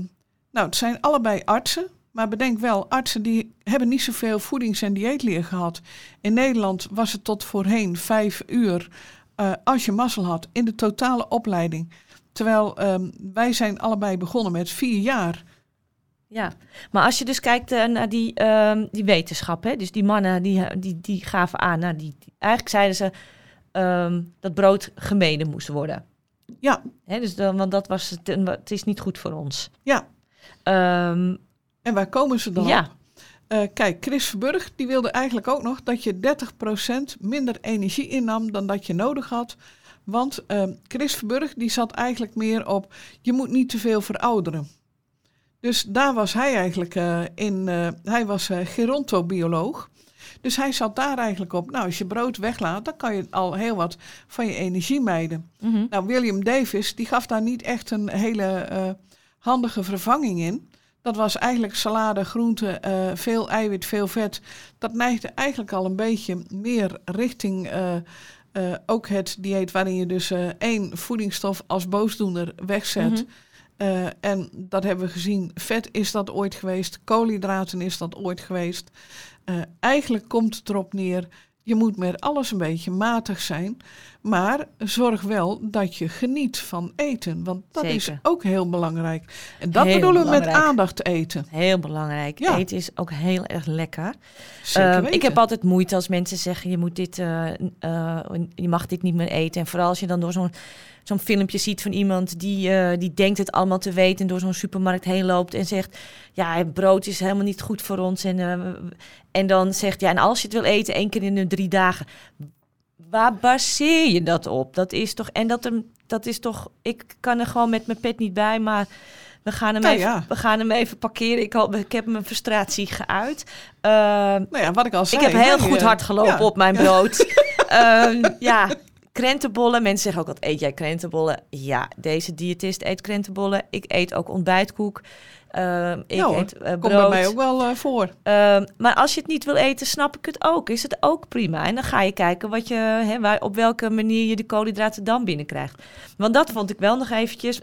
[SPEAKER 2] nou, het zijn allebei artsen. Maar bedenk wel, artsen die hebben niet zoveel voedings- en dieetleer gehad. In Nederland was het tot voorheen vijf uur eh, als je mazzel had in de totale opleiding. Terwijl ehm, wij zijn allebei begonnen met vier jaar.
[SPEAKER 1] ja. Maar als je dus kijkt eh, naar die, ehm, die wetenschap, hè, dus die mannen die, die, die gaven aan, nou, die, die- eigenlijk zeiden ze ehm, dat brood gemeden moest worden.
[SPEAKER 2] Ja,
[SPEAKER 1] Hè, dus dan, want dat was het, het is niet goed voor ons.
[SPEAKER 2] ja. En waar komen ze dan
[SPEAKER 1] Ja.
[SPEAKER 2] op? Eh, kijk, Chris Verburg die wilde eigenlijk ook nog dat je 30% minder energie innam dan dat je nodig had. Want ehm, Chris Verburg die zat eigenlijk meer op, je moet niet te veel verouderen. Dus daar was hij eigenlijk eh, in, eh, hij was gerontobioloog. Dus hij zat daar eigenlijk op, nou als je brood weglaat, dan kan je al heel wat van je energie mijden.
[SPEAKER 1] mhm.
[SPEAKER 2] Nou, William Davis die gaf daar niet echt een hele handige vervanging in. Dat was eigenlijk salade, groente, eh, veel eiwit, veel vet. Dat neigde eigenlijk al een beetje meer richting eh, eh, ook het dieet waarin je dus één voedingsstof als boosdoener wegzet.
[SPEAKER 1] Mhm.
[SPEAKER 2] En dat hebben we gezien. Vet is dat ooit geweest. Koolhydraten is dat ooit geweest. Eigenlijk komt het erop neer. Je moet met alles een beetje matig zijn. Maar zorg wel dat je geniet van eten. Want dat is ook heel belangrijk. En dat
[SPEAKER 1] Heel
[SPEAKER 2] bedoelen we met aandacht eten.
[SPEAKER 1] Heel belangrijk.
[SPEAKER 2] Ja.
[SPEAKER 1] Eten is ook heel erg lekker.
[SPEAKER 2] Zeker weten.
[SPEAKER 1] ik heb altijd moeite als mensen zeggen: je, moet dit, eh, eh, je mag dit niet meer eten. En vooral als je dan door zo'n zo'n filmpje ziet van iemand die, eh, die denkt het allemaal te weten. En door zo'n supermarkt heen loopt en zegt: Ja, brood is helemaal niet goed voor ons. En, eh, en dan zegt: Ja, en als je het wil eten, één keer in de drie dagen. Waar baseer je dat op? Dat is toch. En dat, hem, dat is toch. Ik kan er gewoon met mijn pet niet bij, maar. We gaan hem,
[SPEAKER 2] Nou
[SPEAKER 1] even,
[SPEAKER 2] ja.
[SPEAKER 1] we gaan hem even parkeren. Ik, hoop, ik heb mijn frustratie geuit.
[SPEAKER 2] Nou ja, wat ik al zei.
[SPEAKER 1] ik heb heel goed hard gelopen
[SPEAKER 2] ja.
[SPEAKER 1] op mijn brood. Ehm, ja, krentenbollen. Mensen zeggen ook altijd, eet jij krentenbollen? Ja, deze diëtist eet krentenbollen. Ik eet ook ontbijtkoek. Ehm, ik
[SPEAKER 2] Ja
[SPEAKER 1] eet eh,
[SPEAKER 2] Komt
[SPEAKER 1] brood.
[SPEAKER 2] bij mij ook wel eh, voor.
[SPEAKER 1] Ehm, maar als je het niet wil eten, snap ik het ook. Is het ook prima. En dan ga je kijken wat je, hè, waar, op welke manier je de koolhydraten dan binnenkrijgt. Want dat vond ik wel nog eventjes.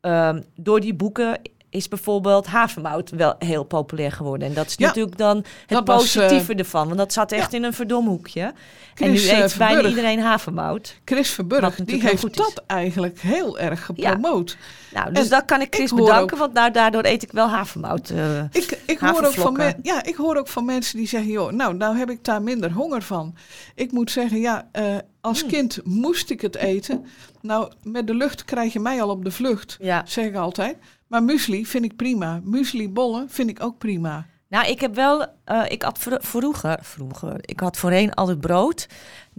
[SPEAKER 1] ehm, door die boeken is bijvoorbeeld havermout wel heel populair geworden. En dat is
[SPEAKER 2] Ja,
[SPEAKER 1] natuurlijk dan het
[SPEAKER 2] was,
[SPEAKER 1] positieve ervan. Want dat zat echt in een verdomhoekje. en nu
[SPEAKER 2] eh,
[SPEAKER 1] eet bijna iedereen havermout.
[SPEAKER 2] Chris Verburg, die heeft dat eigenlijk heel erg gepromoot.
[SPEAKER 1] Nou, dus
[SPEAKER 2] En
[SPEAKER 1] dat kan ik Chris
[SPEAKER 2] ik
[SPEAKER 1] bedanken,
[SPEAKER 2] ook-
[SPEAKER 1] want nou, daardoor eet ik wel havermout. eh.
[SPEAKER 2] Ik, ik, hoor ook van men- ja, ik hoor ook van mensen die zeggen: joh, nou, nou heb ik daar minder honger van. Ik moet zeggen, ja, eh, als
[SPEAKER 1] Hmm.
[SPEAKER 2] kind moest ik het eten. Nou, met de lucht krijg je mij al op de vlucht,
[SPEAKER 1] ja.
[SPEAKER 2] zeg ik altijd. Maar muesli vind ik prima. Muesli bollen vind ik ook prima.
[SPEAKER 1] Nou, ik heb wel, eh, ik had vro- vroeger, vroeger, ik had voorheen altijd brood.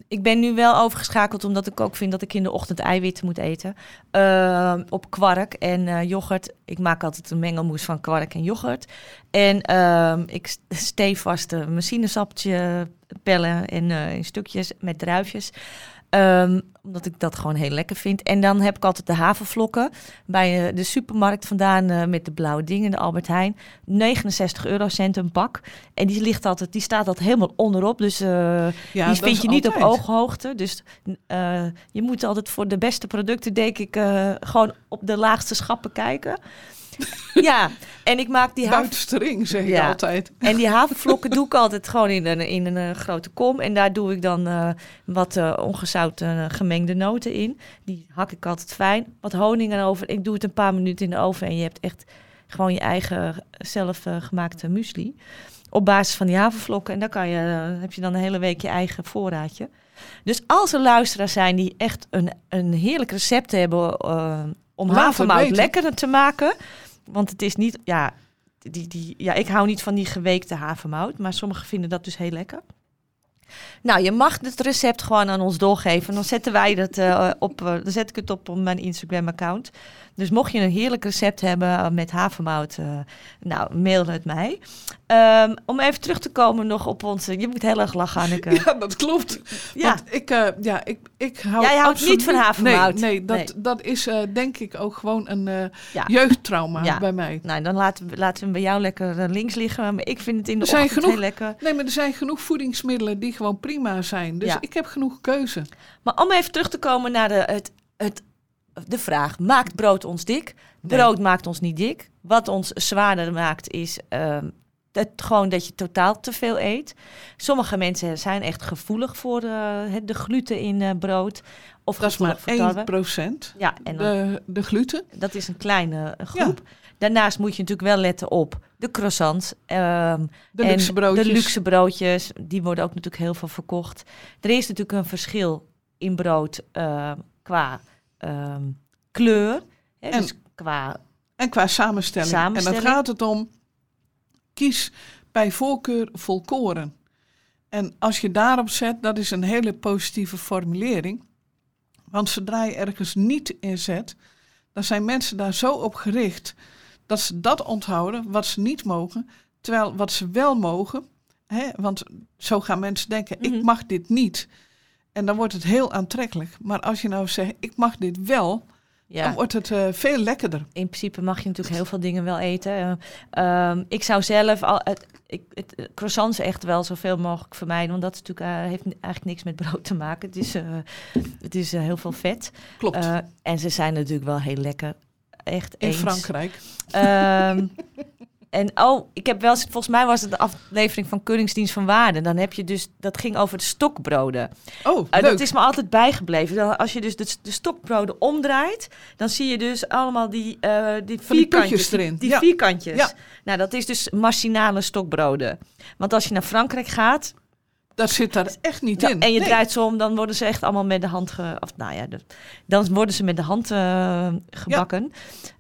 [SPEAKER 1] Ik ben nu wel overgeschakeld omdat ik ook vind dat ik in de ochtend eiwitten moet eten. Ehm, op kwark en eh, yoghurt. Ik maak altijd een mengelmoes van kwark en yoghurt. En ehm, ik s- stevast mijn sinaasappeltje pellen en eh, in stukjes met druifjes. Ehm, omdat ik dat gewoon heel lekker vind. En dan heb ik altijd de havervlokken bij eh, de supermarkt vandaan eh, met de blauwe dingen, de Albert Heijn. 69 eurocent een pak. En die, ligt altijd, die staat altijd helemaal onderop. Dus eh,
[SPEAKER 2] Ja,
[SPEAKER 1] die vind je niet op ooghoogte. Dus je moet altijd voor de beste producten, denk ik, gewoon op de laagste schappen kijken. Ja, en ik maak die haver...
[SPEAKER 2] Buitenste ring, zeg ik altijd.
[SPEAKER 1] En die havervlokken doe ik altijd gewoon in een, in een eh, grote kom. En daar doe ik dan eh, wat ongezouten eh, gemengde noten in. Die hak ik altijd fijn. Wat honing erover. Ik doe het een paar minuten in de oven. En je hebt echt gewoon je eigen zelf eh, gemaakte muesli. Op basis van die havervlokken. En dan kan je, heb je dan een hele week je eigen voorraadje. Dus als er luisteraars zijn die echt een, een heerlijk recept hebben om
[SPEAKER 2] Laat
[SPEAKER 1] havermout lekkerder te maken. Want het is niet, ja, die, die, ja, ik hou niet van die geweekte havermout, maar sommigen vinden dat dus heel lekker. Nou, je mag het recept gewoon aan ons doorgeven. Dan zetten wij dat eh, op, eh, dan zet ik het op op mijn Instagram-account. Dus mocht je een heerlijk recept hebben eh, met havermout, eh, nou, mail het mij. Ehm, om even terug te komen nog op onze... Je moet heel erg lachen, Anneke.
[SPEAKER 2] Ja, dat klopt.
[SPEAKER 1] Ja.
[SPEAKER 2] Want ik, eh, ja, ik, ik hou
[SPEAKER 1] Jij houdt
[SPEAKER 2] absoluut-
[SPEAKER 1] niet van havermout.
[SPEAKER 2] Nee, nee, dat,
[SPEAKER 1] Nee.
[SPEAKER 2] dat is denk ik ook gewoon een
[SPEAKER 1] Ja.
[SPEAKER 2] jeugdtrauma
[SPEAKER 1] Ja.
[SPEAKER 2] bij mij.
[SPEAKER 1] Nou, dan laten we, laten we hem bij jou lekker links liggen. Maar ik vind het in de
[SPEAKER 2] zijn
[SPEAKER 1] ochtend
[SPEAKER 2] genoeg-
[SPEAKER 1] heel lekker.
[SPEAKER 2] Nee, maar er zijn genoeg voedingsmiddelen die gewoon prima zijn. Dus
[SPEAKER 1] Ja.
[SPEAKER 2] ik heb genoeg keuze.
[SPEAKER 1] Maar om even terug te komen naar de, het, het, de vraag: maakt brood ons dik?
[SPEAKER 2] Nee.
[SPEAKER 1] Brood maakt ons niet dik. Wat ons zwaarder maakt is ehm, het, gewoon dat je totaal te veel eet. Sommige mensen zijn echt gevoelig voor eh, het, de gluten in eh, brood. Of
[SPEAKER 2] Dat is maar
[SPEAKER 1] gevoelig voor
[SPEAKER 2] 1
[SPEAKER 1] tarwe.
[SPEAKER 2] procent.
[SPEAKER 1] Ja, en dan,
[SPEAKER 2] De, de gluten.
[SPEAKER 1] dat is een kleine eh, groep. Daarnaast moet je natuurlijk wel letten op de croissants. ehm,
[SPEAKER 2] De
[SPEAKER 1] en
[SPEAKER 2] luxe broodjes.
[SPEAKER 1] De luxe broodjes, die worden ook natuurlijk heel veel verkocht. Er is natuurlijk een verschil in brood eh, qua ehm, kleur. Hè,
[SPEAKER 2] En
[SPEAKER 1] dus qua,
[SPEAKER 2] En qua samenstelling.
[SPEAKER 1] Samenstelling.
[SPEAKER 2] En dan gaat het om, kies bij voorkeur volkoren. En als je daarop zet, dat is een hele positieve formulering. Want zodra je ergens niet in zet, dan zijn mensen daar zo op gericht dat ze dat onthouden wat ze niet mogen. Terwijl wat ze wel mogen, hè, want zo gaan mensen denken,
[SPEAKER 1] Mhm.
[SPEAKER 2] ik mag dit niet. En dan wordt het heel aantrekkelijk. Maar als je nou zegt, ik mag dit wel, dan wordt het eh, veel lekkerder.
[SPEAKER 1] in principe mag je natuurlijk heel veel dingen wel eten. Eh, ehm, ik zou zelf al, het, ik, het, eh, croissants echt wel zoveel mogelijk vermijden. Want dat is natuurlijk, heeft eigenlijk niks met brood te maken. Het is, het is heel veel vet.
[SPEAKER 2] Klopt.
[SPEAKER 1] En ze zijn natuurlijk wel heel lekker. Echt
[SPEAKER 2] in
[SPEAKER 1] eens.
[SPEAKER 2] Frankrijk.
[SPEAKER 1] Ehm, en oh, ik heb wel eens, volgens mij was het de aflevering van Keuringsdienst van Waarde. Dan heb je dus, dat ging over de stokbroden.
[SPEAKER 2] Oh, leuk.
[SPEAKER 1] dat is me altijd bijgebleven. Dan, als je dus de, de stokbroden omdraait, dan zie je dus allemaal die, eh die
[SPEAKER 2] die
[SPEAKER 1] vierkantjes.
[SPEAKER 2] putjes erin.
[SPEAKER 1] Die
[SPEAKER 2] Ja.
[SPEAKER 1] vierkantjes.
[SPEAKER 2] Ja.
[SPEAKER 1] Nou, dat is dus machinale stokbroden. Want als je naar Frankrijk gaat,
[SPEAKER 2] Dat zit daar echt niet in.
[SPEAKER 1] en je
[SPEAKER 2] Nee.
[SPEAKER 1] draait zo om, dan worden ze echt allemaal met de hand ge, of nou ja, de- dan worden ze met de hand eh, gebakken.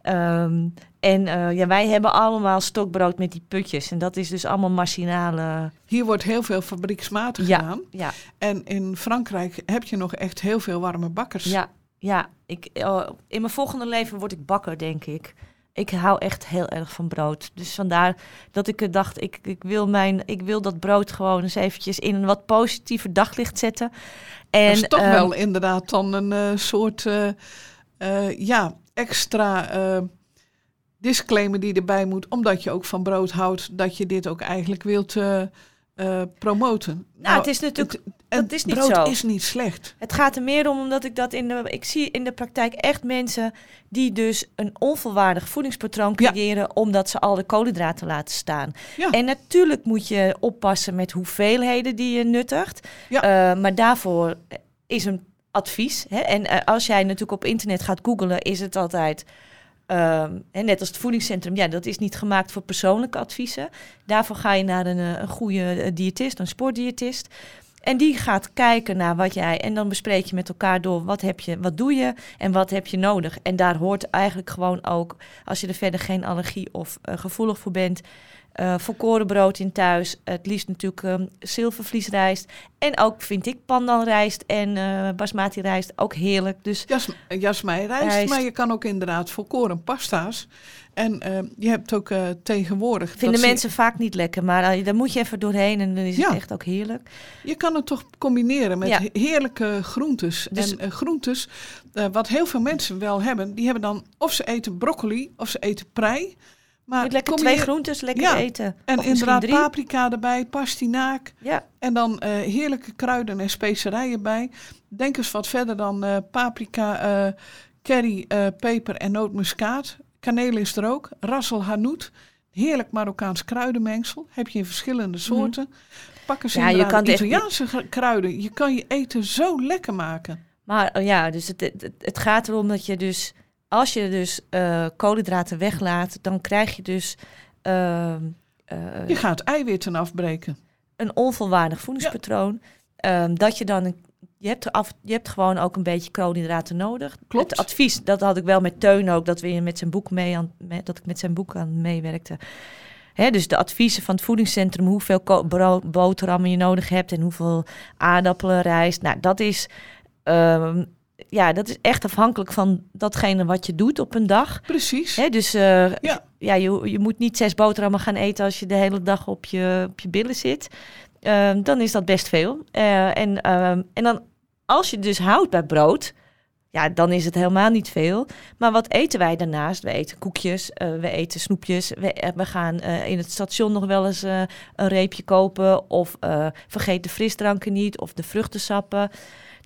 [SPEAKER 1] Ehm, en eh, ja, wij hebben allemaal stokbrood met die putjes. En dat is dus allemaal machinale.
[SPEAKER 2] Hier wordt heel veel fabrieksmatig
[SPEAKER 1] Ja.
[SPEAKER 2] gedaan.
[SPEAKER 1] Ja,
[SPEAKER 2] En in Frankrijk heb je nog echt heel veel warme bakkers.
[SPEAKER 1] ja, ja. Ik, eh, in mijn volgende leven word ik bakker, denk ik. Ik hou echt heel erg van brood. Dus vandaar dat ik dacht, ik, ik, wil mijn, ik wil dat brood gewoon eens eventjes in een wat positiever daglicht zetten. En,
[SPEAKER 2] dat is toch
[SPEAKER 1] ehm,
[SPEAKER 2] wel inderdaad dan een eh, soort eh, eh, ja, extra disclaimer die erbij moet. Omdat je ook van brood houdt, dat je dit ook eigenlijk wilt, eh, promoten.
[SPEAKER 1] Nou, het is natuurlijk.
[SPEAKER 2] Het,
[SPEAKER 1] dat is niet
[SPEAKER 2] brood
[SPEAKER 1] zo.
[SPEAKER 2] is niet slecht.
[SPEAKER 1] Het gaat er meer om omdat ik dat in de. Ik zie in de praktijk echt mensen die dus een onvolwaardig voedingspatroon
[SPEAKER 2] Ja.
[SPEAKER 1] creëren. omdat ze al de koolhydraten laten staan.
[SPEAKER 2] Ja.
[SPEAKER 1] En natuurlijk moet je oppassen met hoeveelheden die je nuttigt.
[SPEAKER 2] Ja.
[SPEAKER 1] Eh, maar daarvoor is een advies. Hè? En eh, als jij natuurlijk op internet gaat googlen, is het altijd. Ehm, hè, net als het voedingscentrum, ja, dat is niet gemaakt voor persoonlijke adviezen. Daarvoor ga je naar een, eh, een goede eh, diëtist, een sportdiëtist. En die gaat kijken naar wat jij. En dan bespreek je met elkaar door wat heb je, wat doe je en wat heb je nodig. En daar hoort eigenlijk gewoon ook, als je er verder geen allergie of eh, gevoelig voor bent, eh volkoren brood in thuis. Het liefst natuurlijk ehm, zilvervliesrijst. En ook vind ik pandanrijst en eh basmati rijst ook heerlijk. Dus
[SPEAKER 2] Jas, jasmijnrijst,
[SPEAKER 1] Rijst.
[SPEAKER 2] maar je kan ook inderdaad volkoren pasta's. En eh, je hebt ook eh, tegenwoordig...
[SPEAKER 1] vinden mensen vaak niet lekker. Maar daar moet je even doorheen en dan is
[SPEAKER 2] Ja.
[SPEAKER 1] het echt ook heerlijk.
[SPEAKER 2] Je kan het toch combineren met
[SPEAKER 1] Ja.
[SPEAKER 2] heerlijke groentes.
[SPEAKER 1] Dus-
[SPEAKER 2] en groentes, wat heel veel mensen wel hebben, die hebben dan of ze eten broccoli of ze eten prei. Maar
[SPEAKER 1] Je lekker twee groentes lekker
[SPEAKER 2] Ja.
[SPEAKER 1] eten.
[SPEAKER 2] En
[SPEAKER 1] Of
[SPEAKER 2] inderdaad
[SPEAKER 1] drie.
[SPEAKER 2] paprika erbij, pastinaak.
[SPEAKER 1] Ja,
[SPEAKER 2] En dan eh, heerlijke kruiden en specerijen bij. Denk eens wat verder dan eh, paprika, eh curry, peper en nootmuskaat. Kaneel is er ook. Rassel hanout. Heerlijk Marokkaans kruidenmengsel. Heb je in verschillende soorten. Pak eens
[SPEAKER 1] Mhm. Ja, je kan echt-
[SPEAKER 2] Italiaanse kruiden. Je kan je eten zo lekker maken.
[SPEAKER 1] Maar eh, ja, dus het, het, het gaat erom dat je dus, als je dus eh, koolhydraten weglaat, dan krijg je dus ehm, eh,
[SPEAKER 2] Je gaat eiwitten afbreken.
[SPEAKER 1] een onvolwaardig voedingspatroon. Ehm, dat je dan, een, je, hebt af, je hebt gewoon ook een beetje koolhydraten nodig.
[SPEAKER 2] Klopt.
[SPEAKER 1] Het advies, dat had ik wel met Teun ook, dat, we met zijn boek mee aan, met, dat ik met zijn boek aan meewerkte. Hè, dus de adviezen van het voedingscentrum, hoeveel boterhammen je nodig hebt en hoeveel aardappelen, rijst. Nou, dat is, ehm, ja, dat is echt afhankelijk van datgene wat je doet op een dag.
[SPEAKER 2] Precies.
[SPEAKER 1] Hè, dus eh,
[SPEAKER 2] Ja.
[SPEAKER 1] ja, je, je moet niet zes boterhammen gaan eten als je de hele dag op je, op je billen zit. Ehm, dan is dat best veel. Eh, en, ehm, en dan, als je dus houdt bij brood, ja, dan is het helemaal niet veel. Maar wat eten wij daarnaast? We eten koekjes, eh, we eten snoepjes. We, we gaan in het station nog wel eens een reepje kopen. Of vergeet de frisdranken niet, of de vruchtensappen.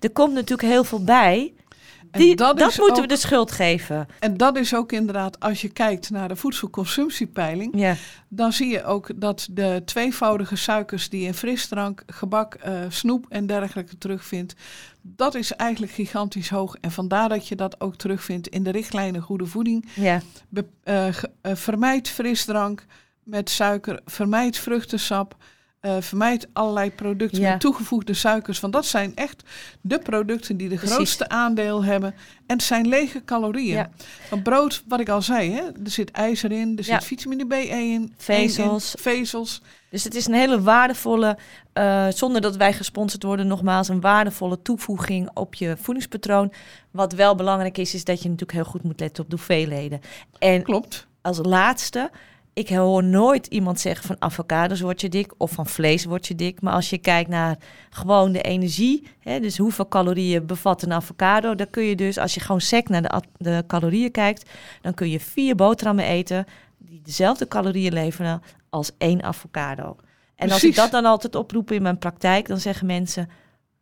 [SPEAKER 1] Er komt natuurlijk heel veel bij.
[SPEAKER 2] En
[SPEAKER 1] Die,
[SPEAKER 2] dat
[SPEAKER 1] dat moeten
[SPEAKER 2] ook-
[SPEAKER 1] we de schuld geven.
[SPEAKER 2] En dat is ook inderdaad, als je kijkt naar de voedselconsumptiepeiling,
[SPEAKER 1] Ja.
[SPEAKER 2] dan zie je ook dat de tweevoudige suikers die in frisdrank, gebak, eh, snoep en dergelijke terugvindt, dat is eigenlijk gigantisch hoog. En vandaar dat je dat ook terugvindt in de richtlijnen goede voeding.
[SPEAKER 1] Ja.
[SPEAKER 2] Be- eh, eh, vermijd frisdrank met suiker, vermijd vruchtensap. Eh, vermijd allerlei producten
[SPEAKER 1] Ja.
[SPEAKER 2] met toegevoegde suikers. Want dat zijn echt de producten die de
[SPEAKER 1] Precies.
[SPEAKER 2] grootste aandeel hebben. En het zijn lege calorieën.
[SPEAKER 1] Ja.
[SPEAKER 2] Want brood, wat ik al zei, hè, er zit ijzer in, er zit vitamine B in,
[SPEAKER 1] Vezels.
[SPEAKER 2] in, vezels.
[SPEAKER 1] Dus het is een hele waardevolle, eh, zonder dat wij gesponsord worden, nogmaals een waardevolle toevoeging op je voedingspatroon. Wat wel belangrijk is, is dat je natuurlijk heel goed moet letten op de hoeveelheden. En
[SPEAKER 2] Klopt.
[SPEAKER 1] als laatste, ik hoor nooit iemand zeggen van avocados word je dik of van vlees word je dik. Maar als je kijkt naar gewoon de energie, hè, dus hoeveel calorieën bevat een avocado, dan kun je dus, als je gewoon sec naar de, calorieën kijkt, dan kun je vier boterhammen eten die dezelfde calorieën leveren als één avocado. En als ik dat dan altijd oproep in mijn praktijk, dan zeggen mensen,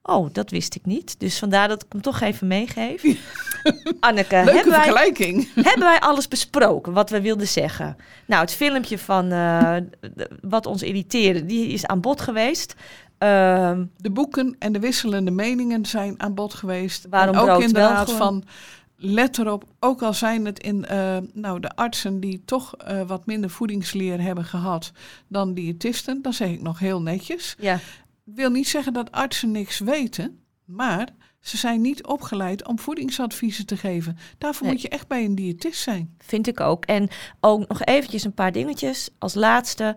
[SPEAKER 1] oh, dat wist ik niet. Dus vandaar dat ik hem toch even meegeef. Anneke,
[SPEAKER 2] Leuke
[SPEAKER 1] hebben wij,
[SPEAKER 2] vergelijking.
[SPEAKER 1] hebben wij alles besproken wat we wilden zeggen? Nou, het filmpje van eh, wat ons irriteerde, die is aan bod geweest. Ehm,
[SPEAKER 2] De boeken en de wisselende meningen zijn aan bod geweest.
[SPEAKER 1] Waarom
[SPEAKER 2] en ook inderdaad van let erop, ook al zijn het in eh, nou, de artsen die toch eh, wat minder voedingsleer hebben gehad dan diëtisten, dan zeg ik nog heel netjes.
[SPEAKER 1] ja,
[SPEAKER 2] wil niet zeggen dat artsen niks weten, maar ze zijn niet opgeleid om voedingsadviezen te geven. Daarvoor
[SPEAKER 1] Nee.
[SPEAKER 2] moet je echt bij een diëtist zijn.
[SPEAKER 1] vind ik ook. En ook nog eventjes een paar dingetjes. Als laatste,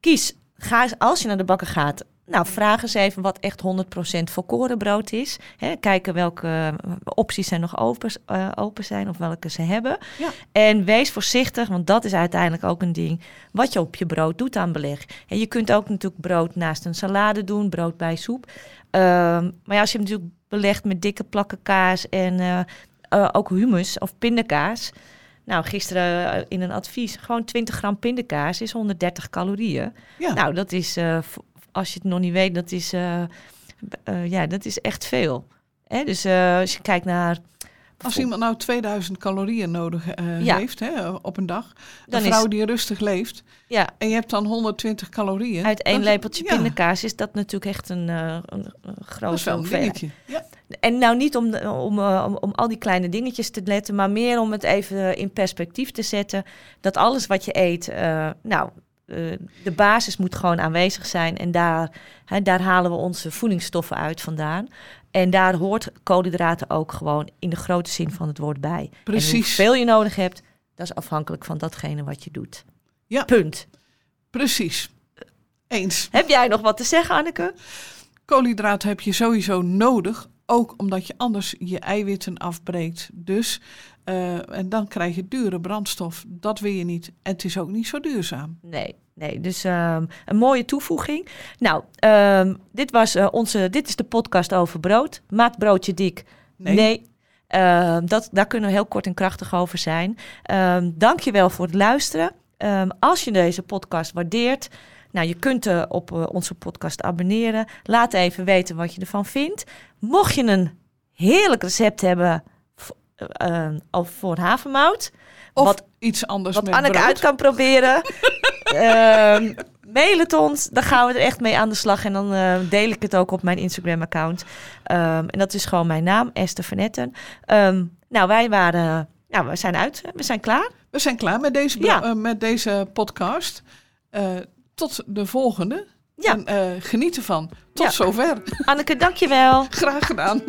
[SPEAKER 1] kies, ga eens, als je naar de bakker gaat, nou, vraag eens even wat echt 100% volkoren brood is. Hè, kijken welke eh, opties er nog open, eh, open zijn of welke ze hebben.
[SPEAKER 2] Ja.
[SPEAKER 1] En wees voorzichtig, want dat is uiteindelijk ook een ding wat je op je brood doet aan beleg. En je kunt ook natuurlijk brood naast een salade doen, brood bij soep. Ehm, maar ja, als je hem natuurlijk belegt met dikke plakken kaas en eh, ook humus of pindakaas. Nou, gisteren in een advies, gewoon 20 gram pindakaas is 130 calorieën.
[SPEAKER 2] Ja,
[SPEAKER 1] Nou, dat is, als je het nog niet weet, dat is, eh, eh, ja, dat is echt veel. Hè? Dus eh, als je kijkt naar...
[SPEAKER 2] Als iemand nou 2000 calorieën nodig
[SPEAKER 1] Ja.
[SPEAKER 2] heeft hè, op een dag,
[SPEAKER 1] Dan
[SPEAKER 2] een
[SPEAKER 1] is-
[SPEAKER 2] vrouw die rustig leeft,
[SPEAKER 1] Ja,
[SPEAKER 2] en je hebt dan 120 calorieën.
[SPEAKER 1] uit één lepeltje
[SPEAKER 2] ja,
[SPEAKER 1] pindakaas is dat natuurlijk echt een, eh een, grote hoeveelheid.
[SPEAKER 2] Ja.
[SPEAKER 1] En nou niet om, om, om, om al die kleine dingetjes te letten, maar meer om het even in perspectief te zetten. Dat alles wat je eet, nou, eh, de basis moet gewoon aanwezig zijn. En daar, hè, daar halen we onze voedingsstoffen uit vandaan. En daar hoort koolhydraten ook gewoon in de grote zin van het woord bij. En
[SPEAKER 2] Precies.
[SPEAKER 1] hoeveel je nodig hebt, dat is afhankelijk van datgene wat je doet.
[SPEAKER 2] Ja.
[SPEAKER 1] Punt.
[SPEAKER 2] Precies. Eens.
[SPEAKER 1] Heb jij nog wat te zeggen, Anneke?
[SPEAKER 2] Koolhydraten heb je sowieso nodig, ook omdat je anders je eiwitten afbreekt. Dus, eh, en dan krijg je dure brandstof. Dat wil je niet. En het is ook niet zo duurzaam.
[SPEAKER 1] Nee, nee. Dus ehm, een mooie toevoeging. Nou, ehm, dit, was, eh, onze, dit is de podcast over brood. Maakt broodje dik?
[SPEAKER 2] Nee.
[SPEAKER 1] Ehm, dat, daar kunnen we heel kort en krachtig over zijn. Dank je wel voor het luisteren. Als je deze podcast waardeert, nou, je kunt eh, op eh, onze podcast abonneren. Laat even weten wat je ervan vindt. Mocht je een heerlijk recept hebben v- eh, of voor havermout,
[SPEAKER 2] Of
[SPEAKER 1] Wat-
[SPEAKER 2] iets anders
[SPEAKER 1] wat Anneke
[SPEAKER 2] brood.
[SPEAKER 1] uit kan proberen. Ehm mail het ons, dan gaan we er echt mee aan de slag. En dan deel ik het ook op mijn Instagram-account. Ehm, en dat is gewoon mijn naam, Esther Van Etten. Ehm, nou, wij waren... Nou, we zijn uit. We zijn klaar.
[SPEAKER 2] We zijn klaar met deze,
[SPEAKER 1] Ja.
[SPEAKER 2] met deze podcast. Tot de volgende.
[SPEAKER 1] Ja.
[SPEAKER 2] En eh, geniet ervan. Tot
[SPEAKER 1] Ja.
[SPEAKER 2] zover.
[SPEAKER 1] Anneke, dankjewel.
[SPEAKER 2] Graag gedaan.